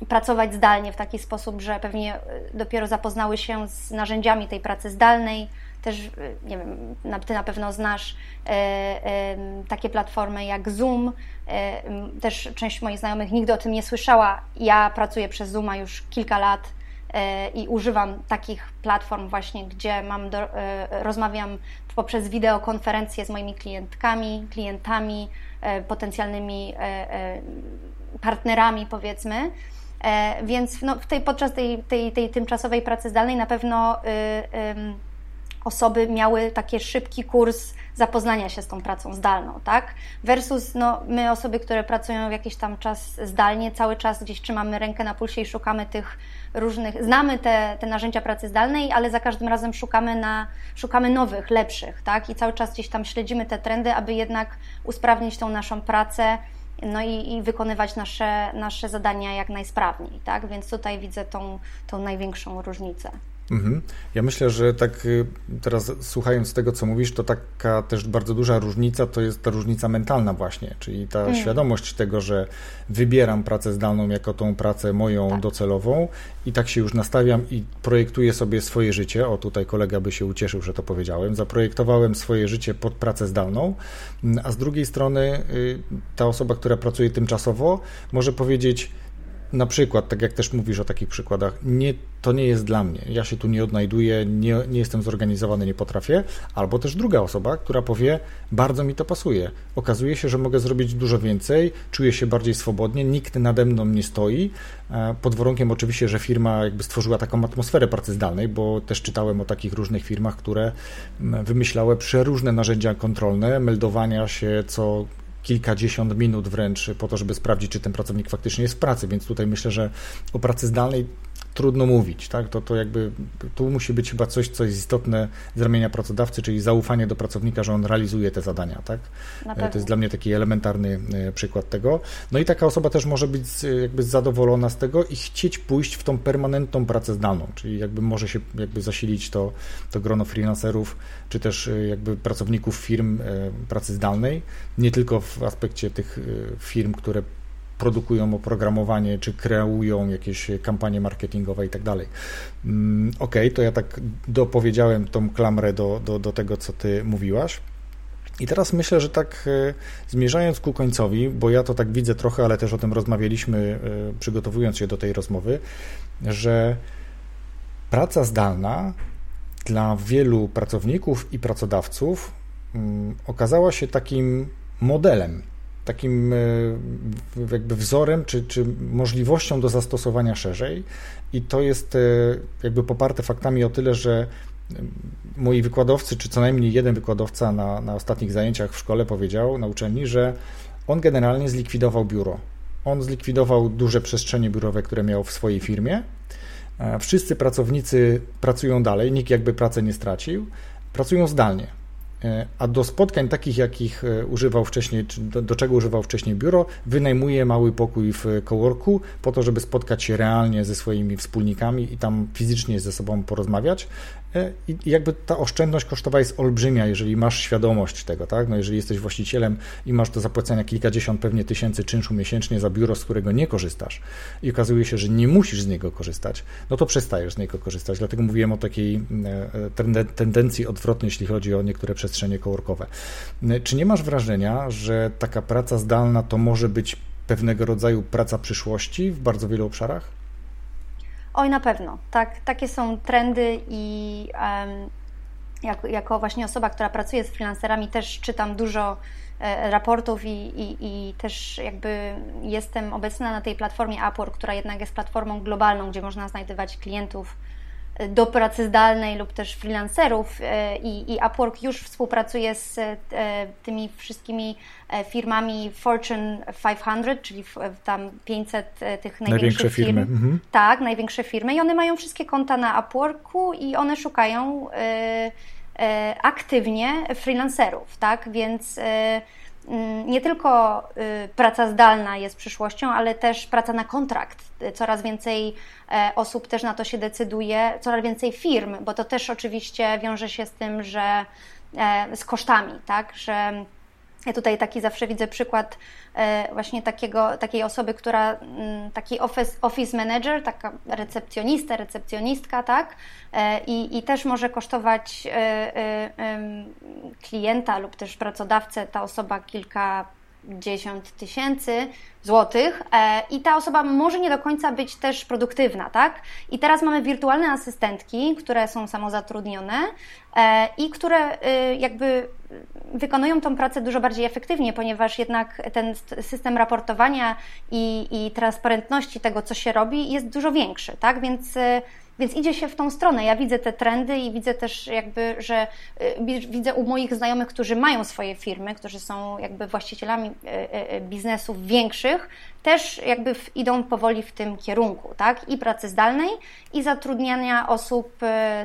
Speaker 1: pracować zdalnie w taki sposób, że pewnie e, dopiero zapoznały się z narzędziami tej pracy zdalnej. Też, e, nie wiem, ty na pewno znasz e, takie platformy jak Zoom. Też część moich znajomych nigdy o tym nie słyszała. Ja pracuję przez Zooma już kilka lat i używam takich platform właśnie, gdzie mam do, rozmawiam poprzez wideokonferencje z moimi klientkami, klientami, potencjalnymi partnerami, powiedzmy. E, więc no, w tej, podczas tej, tej, tej tymczasowej pracy zdalnej na pewno y, osoby miały taki szybki kurs zapoznania się z tą pracą zdalną, tak? Versus no, my, osoby, które pracują jakiś tam czas zdalnie, cały czas gdzieś trzymamy rękę na pulsie i szukamy tych różnych, znamy te, te narzędzia pracy zdalnej, ale za każdym razem szukamy, na, szukamy nowych, lepszych, tak? I cały czas gdzieś tam śledzimy te trendy, aby jednak usprawnić tą naszą pracę, no i, i, wykonywać nasze, nasze zadania jak najsprawniej, tak? Więc tutaj widzę tą, tą największą różnicę.
Speaker 3: Mhm. Ja myślę, że tak y, teraz słuchając tego, co mówisz, to taka też bardzo duża różnica to jest ta różnica mentalna właśnie, czyli ta mm. świadomość tego, że wybieram pracę zdalną jako tą pracę moją tak. docelową i tak się już nastawiam i projektuję sobie swoje życie. O, tutaj kolega by się ucieszył, że to powiedziałem. Zaprojektowałem swoje życie pod pracę zdalną, a z drugiej strony y, ta osoba, która pracuje tymczasowo, może powiedzieć, na przykład, tak jak też mówisz o takich przykładach, nie, to nie jest dla mnie, ja się tu nie odnajduję, nie, nie jestem zorganizowany, nie potrafię, albo też druga osoba, która powie, bardzo mi to pasuje. Okazuje się, że mogę zrobić dużo więcej, czuję się bardziej swobodnie, nikt nade mną nie stoi, e, pod warunkiem oczywiście, że firma jakby stworzyła taką atmosferę pracy zdalnej, bo też czytałem o takich różnych firmach, które wymyślały przeróżne narzędzia kontrolne, meldowania się co kilkadziesiąt minut wręcz po to, żeby sprawdzić, czy ten pracownik faktycznie jest w pracy, więc tutaj myślę, że o pracy zdalnej trudno mówić, tak? To, to jakby tu musi być chyba coś, co jest istotne z ramienia pracodawcy, czyli zaufanie do pracownika, że on realizuje te zadania, tak? To jest dla mnie taki elementarny e, przykład tego. No i taka osoba też może być jakby zadowolona z tego i chcieć pójść w tą permanentną pracę zdalną, czyli jakby może się jakby zasilić to, to grono freelancerów, czy też e, jakby pracowników firm e, pracy zdalnej, nie tylko w aspekcie tych firm, które produkują oprogramowanie, czy kreują jakieś kampanie marketingowe i tak dalej. Mm, ok, to ja tak dopowiedziałem tą klamrę do, do, do tego, co ty mówiłaś. I teraz myślę, że tak e, zmierzając ku końcowi, bo ja to tak widzę trochę, ale też o tym rozmawialiśmy, e, przygotowując się do tej rozmowy, że praca zdalna dla wielu pracowników i pracodawców mm, okazała się takim modelem takim e, jakby wzorem czy, czy możliwością do zastosowania szerzej i to jest e, jakby poparte faktami o tyle, że e, moi wykładowcy, czy co najmniej jeden wykładowca na, na ostatnich zajęciach w szkole powiedział na uczelni, że on generalnie zlikwidował biuro. On zlikwidował duże przestrzenie biurowe, które miał w swojej firmie. Wszyscy pracownicy pracują dalej, nikt jakby pracę nie stracił, pracują zdalnie. E, a do spotkań takich, jakich e, używał wcześniej, czy do, do, czego używał wcześniej biuro, wynajmuje mały pokój w coworku po to, żeby spotkać się realnie ze swoimi wspólnikami i tam fizycznie ze sobą porozmawiać. E, I jakby ta oszczędność kosztowa jest olbrzymia, jeżeli masz świadomość tego, tak? No jeżeli jesteś właścicielem i masz do zapłacenia kilkadziesiąt pewnie tysięcy czynszu miesięcznie za biuro, z którego nie korzystasz i okazuje się, że nie musisz z niego korzystać, no to przestajesz z niego korzystać. Dlatego mówiłem o takiej tendencji odwrotnej, jeśli chodzi o niektóre przestrzenie coworkowe. Czy nie masz wrażenia, że taka praca zdalna to może być pewnego rodzaju praca przyszłości w bardzo wielu obszarach?
Speaker 1: Oj, na pewno. Tak, takie są trendy i um, jak, jako właśnie osoba, która pracuje z freelancerami, też czytam dużo e, raportów i, i, i, też jakby jestem obecna na tej platformie Upwork, która jednak jest platformą globalną, gdzie można znajdywać klientów do pracy zdalnej lub też freelancerów e, i, i Upwork już współpracuje z e, tymi wszystkimi e, firmami Fortune 500, czyli tam 500 tych największych firm.
Speaker 3: Firmy. Mhm.
Speaker 1: Tak, największe firmy i one mają wszystkie konta na Upworku i one szukają aktywnie freelancerów, tak, więc nie tylko y, praca zdalna jest przyszłością, ale też praca na kontrakt. Coraz więcej e, osób też na to się decyduje, coraz więcej firm, bo to też oczywiście wiąże się z tym, że e, z kosztami, tak, że ja tutaj taki zawsze widzę przykład e, właśnie takiego, takiej osoby, która, mm, taki office, office manager, taka recepcjonista, recepcjonistka, tak? E, I, I też może kosztować e, klienta lub też pracodawcę ta osoba kilka dziesiąt tysięcy złotych e, i ta osoba może nie do końca być też produktywna, tak? I teraz mamy wirtualne asystentki, które są samozatrudnione e, i które e, jakby wykonują tą pracę dużo bardziej efektywnie, ponieważ jednak ten system raportowania i, i transparentności tego, co się robi, jest dużo większy, tak? Więc więc idzie się w tą stronę. Ja widzę te trendy i widzę też jakby, że y, widzę u moich znajomych, którzy mają swoje firmy, którzy są jakby właścicielami y, y, biznesów większych, też jakby idą powoli w tym kierunku, tak? I pracy zdalnej, i zatrudniania osób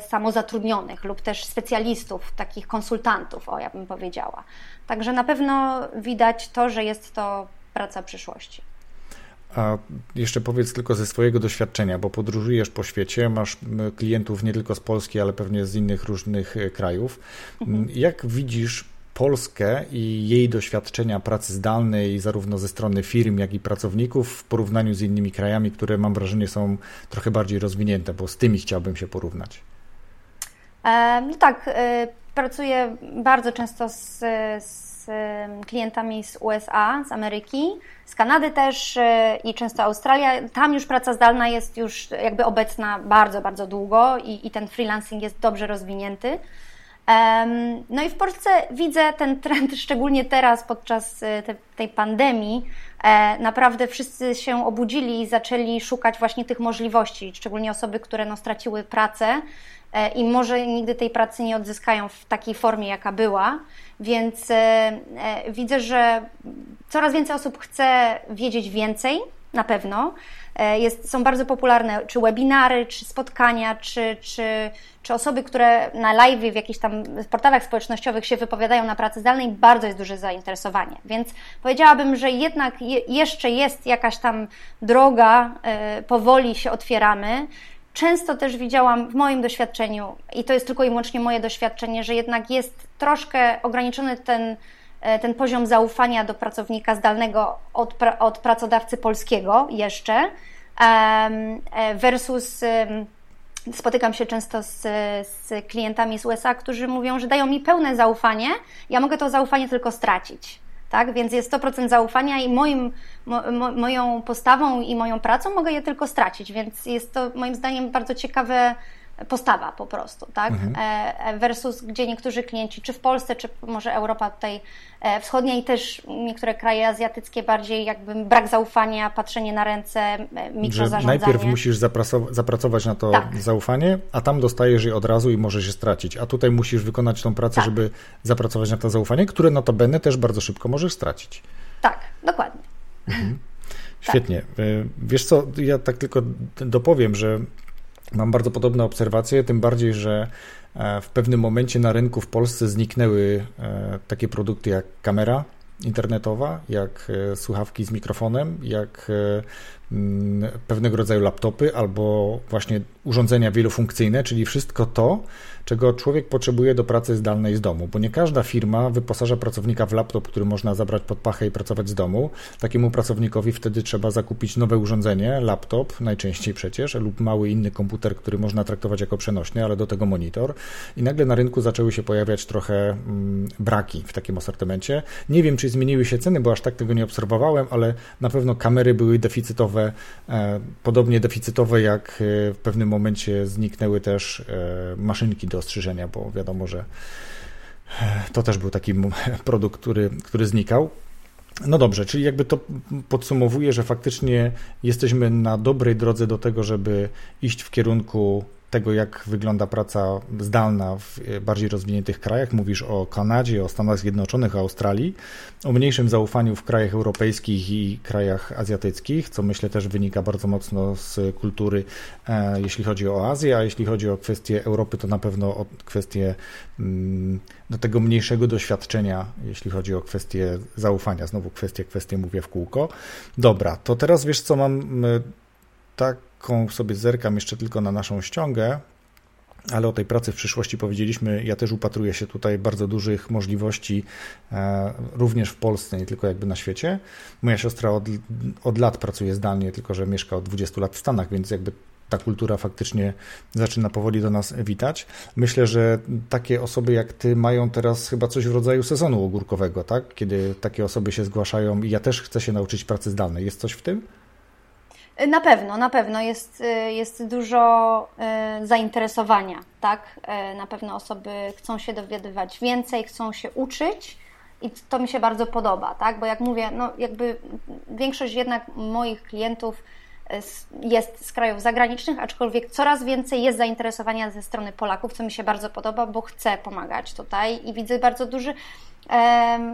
Speaker 1: samozatrudnionych lub też specjalistów, takich konsultantów, o ja bym powiedziała. Także na pewno widać to, że jest to praca przyszłości.
Speaker 3: A jeszcze powiedz tylko ze swojego doświadczenia, bo podróżujesz po świecie, masz klientów nie tylko z Polski, ale pewnie z innych różnych e, krajów. Mhm. Jak widzisz Polskę i jej doświadczenia pracy zdalnej, zarówno ze strony firm, jak i pracowników, w porównaniu z innymi krajami, które mam wrażenie są trochę bardziej rozwinięte, bo z tymi chciałbym się porównać?
Speaker 1: E, no tak, e, pracuję bardzo często z, z z klientami z USA, z Ameryki, z Kanady też i często Australia. Tam już praca zdalna jest już jakby obecna bardzo, bardzo długo i, i ten freelancing jest dobrze rozwinięty. No i w Polsce widzę ten trend, *laughs* szczególnie teraz podczas e, te, tej pandemii. E, naprawdę wszyscy się obudzili i zaczęli szukać właśnie tych możliwości, szczególnie osoby, które no, straciły pracę e, i może nigdy tej pracy nie odzyskają w takiej formie, jaka była. Więc widzę, że coraz więcej osób chce wiedzieć więcej, na pewno. E, jest, są bardzo popularne czy webinary, czy spotkania, czy, czy, czy osoby, które na live w jakichś tam portalach społecznościowych się wypowiadają na pracy zdalnej, bardzo jest duże zainteresowanie. Więc powiedziałabym, że jednak je, jeszcze jest jakaś tam droga, powoli się otwieramy. Często też widziałam w moim doświadczeniu, i to jest tylko i wyłącznie moje doświadczenie, że jednak jest troszkę ograniczony ten E, ten poziom zaufania do pracownika zdalnego od, od pracodawcy polskiego jeszcze e, versus spotykam się często z, z klientami z USA, którzy mówią, że dają mi pełne zaufanie, ja mogę to zaufanie tylko stracić. Tak? Więc jest 100% zaufania i moim, mo, mo, moją postawą i moją pracą mogę je tylko stracić. Więc jest to moim zdaniem bardzo ciekawe postawa po prostu, tak? Mhm. E, e, versus gdzie niektórzy klienci, czy w Polsce, czy może Europa tutaj e, wschodnia i też niektóre kraje azjatyckie bardziej jakby brak zaufania, patrzenie na ręce, mikrozarządzanie.
Speaker 3: Że najpierw musisz zapracować na to tak. zaufanie, a tam dostajesz je od razu i możesz je stracić. A tutaj musisz wykonać tą pracę, tak. żeby zapracować na to zaufanie, które notabene też bardzo szybko możesz stracić.
Speaker 1: Tak, dokładnie. Mhm. *laughs*
Speaker 3: Świetnie. Tak. Wiesz co, ja tak tylko dopowiem, że Mam bardzo podobne obserwacje, tym bardziej, że e, w pewnym momencie na rynku w Polsce zniknęły e, takie produkty jak kamera internetowa, jak e, słuchawki z mikrofonem, jak pewnego rodzaju laptopy albo właśnie urządzenia wielofunkcyjne, czyli wszystko to, czego człowiek potrzebuje do pracy zdalnej z domu, bo nie każda firma wyposaża pracownika w laptop, który można zabrać pod pachę i pracować z domu. Takiemu pracownikowi wtedy trzeba zakupić nowe urządzenie, laptop najczęściej przecież, lub mały inny komputer, który można traktować jako przenośny, ale do tego monitor. I nagle na rynku zaczęły się pojawiać trochę mm, braki w takim asortymencie. Nie wiem, czy zmieniły się ceny, bo aż tak tego nie obserwowałem, ale na pewno kamery były deficytowe, e, podobnie deficytowe jak e, w pewnym momencie zniknęły też e, maszynki do ostrzyżenia, bo wiadomo, że e, to też był taki *laughs* produkt, który, który znikał. No dobrze, czyli jakby to podsumowuje, że faktycznie jesteśmy na dobrej drodze do tego, żeby iść w kierunku tego, jak wygląda praca zdalna w bardziej rozwiniętych krajach. Mówisz o Kanadzie, o Stanach Zjednoczonych, Australii, o mniejszym zaufaniu w krajach europejskich i krajach azjatyckich, co myślę też wynika bardzo mocno z kultury, e, jeśli chodzi o Azję, a jeśli chodzi o kwestie Europy, to na pewno o kwestie mm, do tego mniejszego doświadczenia, jeśli chodzi o kwestie zaufania. Znowu kwestie, kwestie mówię w kółko. Dobra, to teraz wiesz co, mam tak taką sobie zerkam jeszcze tylko na naszą ściągę, ale o tej pracy w przyszłości powiedzieliśmy, ja też upatruję się tutaj bardzo dużych możliwości e, również w Polsce, nie tylko jakby na świecie. Moja siostra od, od lat pracuje zdalnie, tylko że mieszka od 20 lat w Stanach, więc jakby ta kultura faktycznie zaczyna powoli do nas witać. Myślę, że takie osoby jak ty mają teraz chyba coś w rodzaju sezonu ogórkowego, tak? Kiedy takie osoby się zgłaszają i ja też chcę się nauczyć pracy zdalnej. Jest coś w tym?
Speaker 1: Na pewno, na pewno jest, y, jest dużo y, zainteresowania, tak? Y, na pewno osoby chcą się dowiadywać więcej, chcą się uczyć i to mi się bardzo podoba, tak? Bo jak mówię, no jakby większość jednak moich klientów jest z krajów zagranicznych, aczkolwiek coraz więcej jest zainteresowania ze strony Polaków, co mi się bardzo podoba, bo chcę pomagać tutaj i widzę bardzo duży,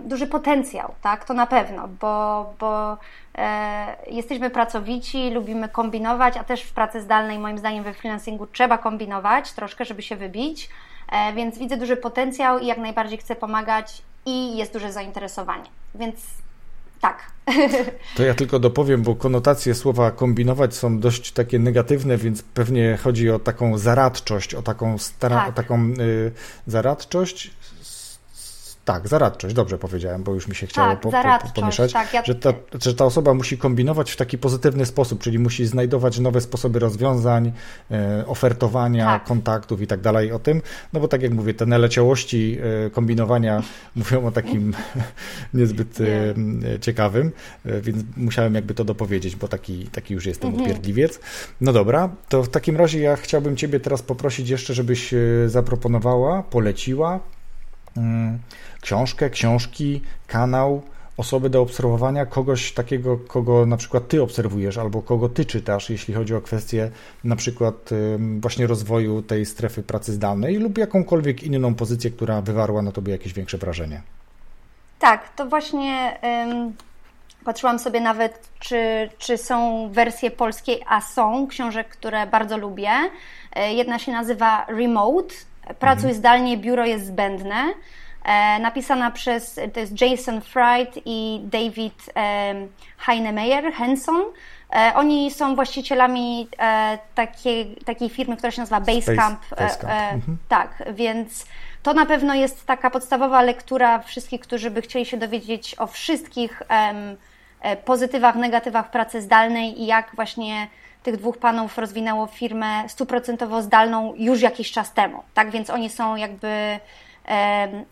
Speaker 1: duży potencjał, tak? To na pewno, bo, bo e, jesteśmy pracowici, lubimy kombinować, a też w pracy zdalnej, moim zdaniem, we freelancingu trzeba kombinować troszkę, żeby się wybić, e, więc widzę duży potencjał i jak najbardziej chcę pomagać i jest duże zainteresowanie. Więc tak. *laughs*
Speaker 3: To ja tylko dopowiem, bo konotacje słowa kombinować są dość takie negatywne, więc pewnie chodzi o taką zaradczość, o taką, stara, tak. o taką y, zaradczość, Tak, zaradczość, dobrze powiedziałem, bo już mi się chciało
Speaker 1: tak,
Speaker 3: po,
Speaker 1: po,
Speaker 3: pomieszać,
Speaker 1: tak, ja...
Speaker 3: że, ta, że ta osoba musi kombinować w taki pozytywny sposób, czyli musi znajdować nowe sposoby rozwiązań, e, ofertowania, tak. kontaktów i tak dalej o tym, no bo tak jak mówię, te naleciałości e, kombinowania *laughs* mówią o takim *laughs* niezbyt e, ciekawym, więc musiałem jakby to dopowiedzieć, bo taki, taki już jestem mhm. upierdliwiec. No dobra, to w takim razie ja chciałbym Ciebie teraz poprosić jeszcze, żebyś zaproponowała, poleciła mm, książkę, książki, kanał, osoby do obserwowania, kogoś takiego, kogo na przykład ty obserwujesz albo kogo ty czytasz, jeśli chodzi o kwestię na przykład właśnie rozwoju tej strefy pracy zdalnej lub jakąkolwiek inną pozycję, która wywarła na tobie jakieś większe wrażenie.
Speaker 1: Tak, to właśnie patrzyłam sobie nawet, czy, czy są wersje polskie, a są książek, które bardzo lubię. E, jedna się nazywa Remote, Pracuj mhm. zdalnie, biuro jest zbędne. E, napisana przez, to jest Jason Fried i David e, Heinemeyer, Henson. E, oni są właścicielami takiej, takiej firmy, która się nazywa Basecamp. Basecamp. Mhm. Tak, więc to na pewno jest taka podstawowa lektura wszystkich, którzy by chcieli się dowiedzieć o wszystkich pozytywach, negatywach pracy zdalnej i jak właśnie tych dwóch panów rozwinęło firmę stuprocentowo zdalną już jakiś czas temu. Tak więc oni są jakby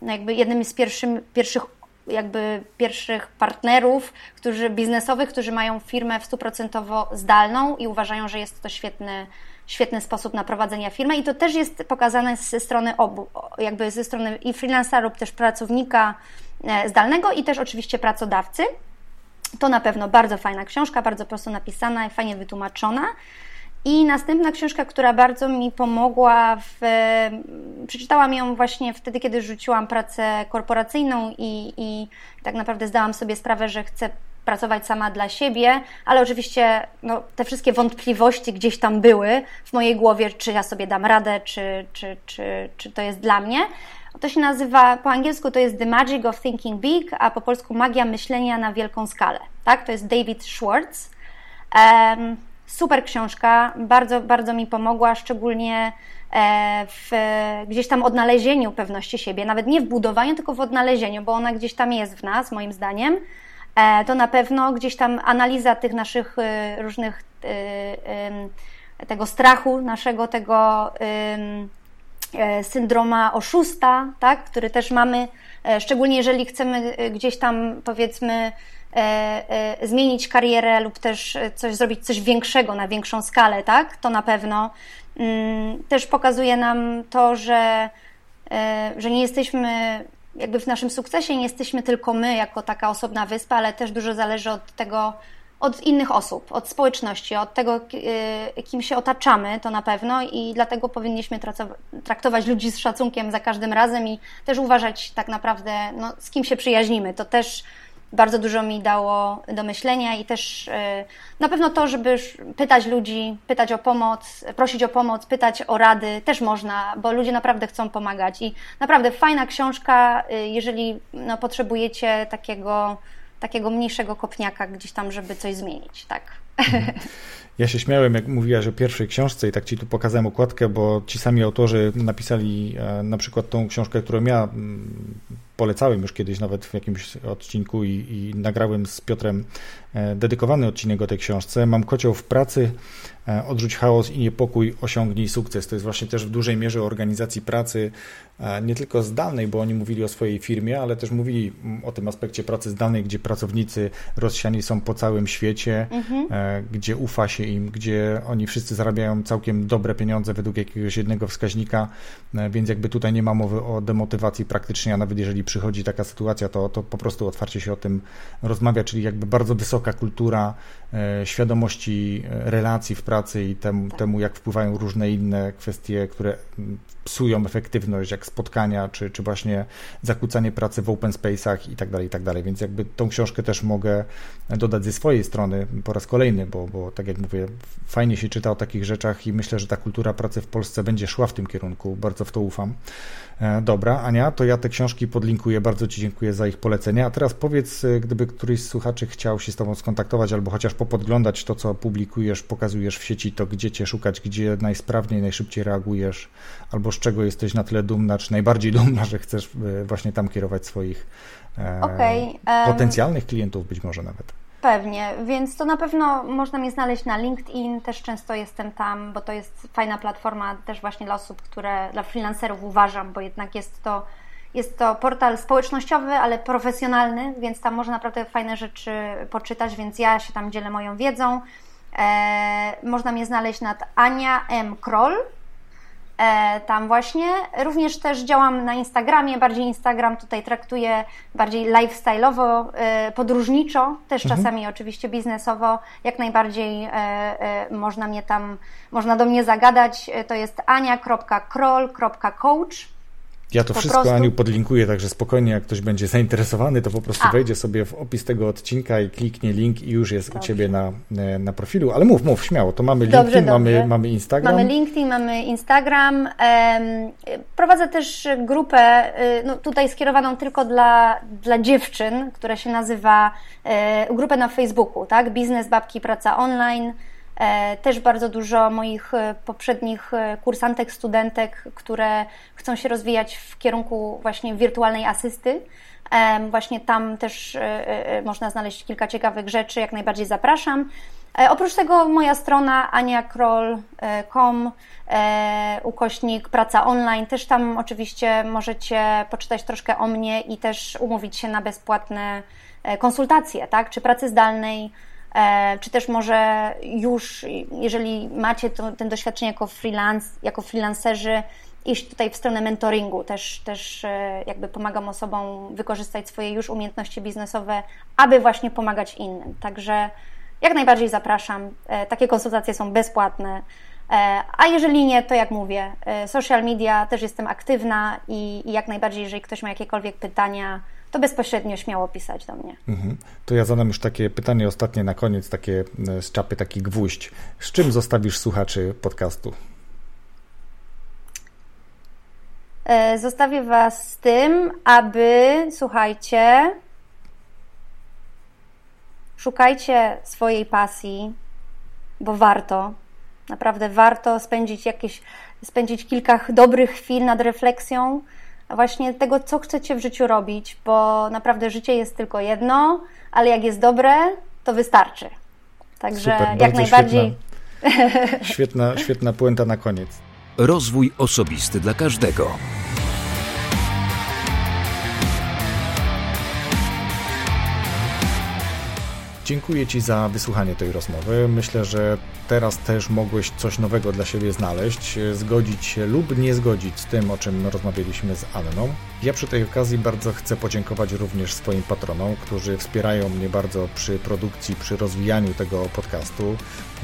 Speaker 1: no jakby jednym z pierwszym, pierwszych jakby pierwszych partnerów którzy, biznesowych, którzy mają firmę w stuprocentowo zdalną i uważają, że jest to świetny, świetny sposób na prowadzenie firmy i to też jest pokazane ze strony obu, jakby ze strony i freelancera lub też pracownika e, zdalnego i też oczywiście pracodawcy. To na pewno bardzo fajna książka, bardzo prosto napisana i fajnie wytłumaczona. I następna książka, która bardzo mi pomogła, w, przeczytałam ją właśnie wtedy, kiedy rzuciłam pracę korporacyjną i, i tak naprawdę zdałam sobie sprawę, że chcę pracować sama dla siebie, ale oczywiście no, te wszystkie wątpliwości gdzieś tam były w mojej głowie, czy ja sobie dam radę, czy, czy, czy, czy to jest dla mnie. To się nazywa, po angielsku to jest The Magic of Thinking Big, a po polsku Magia Myślenia na Wielką Skalę. Tak? To jest David Schwartz. Um, super książka, bardzo, bardzo mi pomogła, szczególnie e, w gdzieś tam odnalezieniu pewności siebie, nawet nie w budowaniu, tylko w odnalezieniu, bo ona gdzieś tam jest w nas, moim zdaniem. E, to na pewno gdzieś tam analiza tych naszych e, różnych tego strachu, naszego tego syndroma oszusta, tak, który też mamy, szczególnie jeżeli chcemy gdzieś tam powiedzmy zmienić karierę lub też coś zrobić coś większego na większą skalę, tak? To na pewno mm, też pokazuje nam to, że, e, że nie jesteśmy jakby w naszym sukcesie nie jesteśmy tylko my jako taka osobna wyspa, ale też dużo zależy od tego, od innych osób, od społeczności, od tego, kim się otaczamy, to na pewno i dlatego powinniśmy traktować ludzi z szacunkiem za każdym razem i też uważać tak naprawdę, no, z kim się przyjaźnimy. To też bardzo dużo mi dało do myślenia i też e, na pewno to, żeby pytać ludzi, pytać o pomoc, prosić o pomoc, pytać o rady też można, bo ludzie naprawdę chcą pomagać i naprawdę fajna książka, e, jeżeli no, potrzebujecie takiego, takiego mniejszego kopniaka gdzieś tam, żeby coś zmienić, tak. *laughs*
Speaker 3: Ja się śmiałem, jak mówiłaś o pierwszej książce i tak ci tu pokazałem okładkę, bo ci sami autorzy napisali e, na przykład tą książkę, którą ja mm, polecałem już kiedyś nawet w jakimś odcinku i, i nagrałem z Piotrem e, dedykowany odcinek o tej książce. Mam kocioł w pracy, e, odrzuć chaos i niepokój, osiągnij sukces. To jest właśnie też w dużej mierze organizacji pracy, nie tylko zdalnej, bo oni mówili o swojej firmie, ale też mówili o tym aspekcie pracy zdalnej, gdzie pracownicy rozsiani są po całym świecie, mhm. gdzie ufa się im, gdzie oni wszyscy zarabiają całkiem dobre pieniądze według jakiegoś jednego wskaźnika, więc jakby tutaj nie ma mowy o demotywacji praktycznie, a nawet jeżeli przychodzi taka sytuacja, to, to po prostu otwarcie się o tym rozmawia, czyli jakby bardzo wysoka kultura e, świadomości e, relacji w pracy i temu, temu, jak wpływają różne inne kwestie, które psują efektywność, jak spotkania, czy, czy właśnie zakłócanie pracy w open space'ach i tak dalej, i tak dalej. Więc jakby tą książkę też mogę dodać ze swojej strony po raz kolejny, bo, bo tak jak mówię, fajnie się czyta o takich rzeczach i myślę, że ta kultura pracy w Polsce będzie szła w tym kierunku. Bardzo w to ufam. E, dobra, Ania, to ja te książki podlinkuję. Bardzo Ci dziękuję za ich polecenia. A teraz powiedz, e, gdyby któryś z słuchaczy chciał się z Tobą skontaktować albo chociaż popodglądać to, co publikujesz, pokazujesz w sieci, to gdzie cię szukać, gdzie najsprawniej, najszybciej reagujesz, albo z czego jesteś na tyle dumna, czy najbardziej dumna, że chcesz e, właśnie tam kierować swoich okay, um... potencjalnych klientów, być może nawet.
Speaker 1: Pewnie, więc to na pewno można mnie znaleźć na LinkedIn, też często jestem tam, bo to jest fajna platforma też właśnie dla osób, które, dla freelancerów uważam, bo jednak jest to, jest to portal społecznościowy, ale profesjonalny, więc tam można naprawdę fajne rzeczy poczytać, więc ja się tam dzielę moją wiedzą. E, można mnie znaleźć nad Ania M. Kroll, tam właśnie. Również też działam na Instagramie, bardziej Instagram tutaj traktuję bardziej lifestyle'owo, e, podróżniczo, też mhm. czasami oczywiście biznesowo, jak najbardziej e, można mnie tam, można do mnie zagadać, to jest ania.kroll.coach
Speaker 3: ja to po wszystko, prostu... Aniu, podlinkuję, także spokojnie, jak ktoś będzie zainteresowany, to po prostu A. wejdzie sobie w opis tego odcinka i kliknie link i już jest dobrze. u Ciebie na, e, na profilu. Ale mów, mów, śmiało, to mamy LinkedIn, dobrze, mamy, dobrze. mamy Instagram.
Speaker 1: Mamy LinkedIn, mamy Instagram. Prowadzę też grupę, e, no tutaj skierowaną tylko dla, dla dziewczyn, która się nazywa, e, grupę na Facebooku, tak? Biznes, babki, praca online. E, też bardzo dużo moich e, poprzednich e, kursantek, studentek, które chcą się rozwijać w kierunku właśnie wirtualnej asysty. Właśnie tam też można znaleźć kilka ciekawych rzeczy, jak najbardziej zapraszam. Oprócz tego moja strona aniakrol.com ukośnik praca online, też tam oczywiście możecie poczytać troszkę o mnie i też umówić się na bezpłatne konsultacje, tak, czy pracy zdalnej, czy też może już, jeżeli macie to, ten doświadczenie jako freelance, jako freelancerzy, iść tutaj w stronę mentoringu. Też, też e, jakby pomagam osobom wykorzystać swoje już umiejętności biznesowe, aby właśnie pomagać innym. Także jak najbardziej zapraszam. E, takie konsultacje są bezpłatne. A jeżeli nie, to jak mówię, social media też jestem aktywna i, i jak najbardziej, jeżeli ktoś ma jakiekolwiek pytania, to bezpośrednio śmiało pisać do mnie. Mhm.
Speaker 3: To ja zadam już takie pytanie ostatnie na koniec, takie e, z czapy, taki gwóźdź. Z czym zostawisz słuchaczy podcastu?
Speaker 1: E, zostawię Was z tym, aby, słuchajcie, szukajcie swojej pasji, bo warto, naprawdę warto spędzić jakieś, spędzić kilka dobrych chwil nad refleksją, właśnie tego, co chcecie w życiu robić, bo naprawdę życie jest tylko jedno, ale jak jest dobre, to wystarczy. Także Super, jak najbardziej.
Speaker 3: Świetna, świetna, świetna puenta na koniec.
Speaker 2: Rozwój osobisty dla każdego.
Speaker 3: Dziękuję Ci za wysłuchanie tej rozmowy. Myślę, że teraz też mogłeś coś nowego dla siebie znaleźć, zgodzić się lub nie zgodzić z tym, o czym rozmawialiśmy z Anną. Ja przy tej okazji bardzo chcę podziękować również swoim patronom, którzy wspierają mnie bardzo przy produkcji, przy rozwijaniu tego podcastu.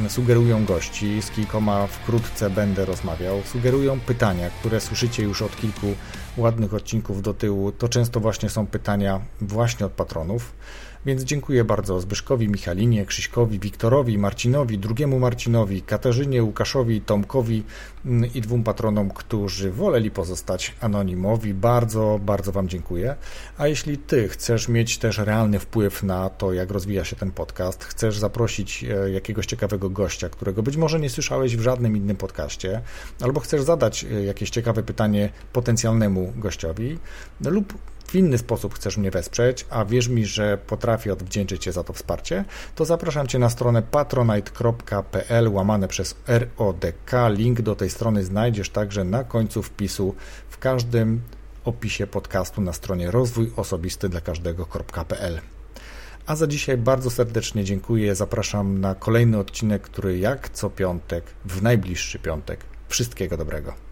Speaker 3: Sugerują gości, z kilkoma wkrótce będę rozmawiał. Sugerują pytania, które słyszycie już od kilku ładnych odcinków do tyłu. To często właśnie są pytania właśnie od patronów. Więc dziękuję bardzo Zbyszkowi, Michalinie, Krzyśkowi, Wiktorowi, Marcinowi, drugiemu Marcinowi, Katarzynie, Łukaszowi, Tomkowi mm, i dwóm patronom, którzy woleli pozostać anonimowi. Bardzo, bardzo Wam dziękuję. A jeśli Ty chcesz mieć też realny wpływ na to, jak rozwija się ten podcast, chcesz zaprosić e, jakiegoś ciekawego gościa, którego być może nie słyszałeś w żadnym innym podcaście, albo chcesz zadać e, jakieś ciekawe pytanie potencjalnemu gościowi, lub w inny sposób chcesz mnie wesprzeć, a wierz mi, że potrafię odwdzięczyć Cię za to wsparcie, to zapraszam Cię na stronę patronite.pl łamane przez RODK. Link do tej strony znajdziesz także na końcu wpisu w każdym opisie podcastu na stronie rozwój osobisty dla każdego.pl. A za dzisiaj bardzo serdecznie dziękuję. Zapraszam na kolejny odcinek, który jak co piątek, w najbliższy piątek. Wszystkiego dobrego.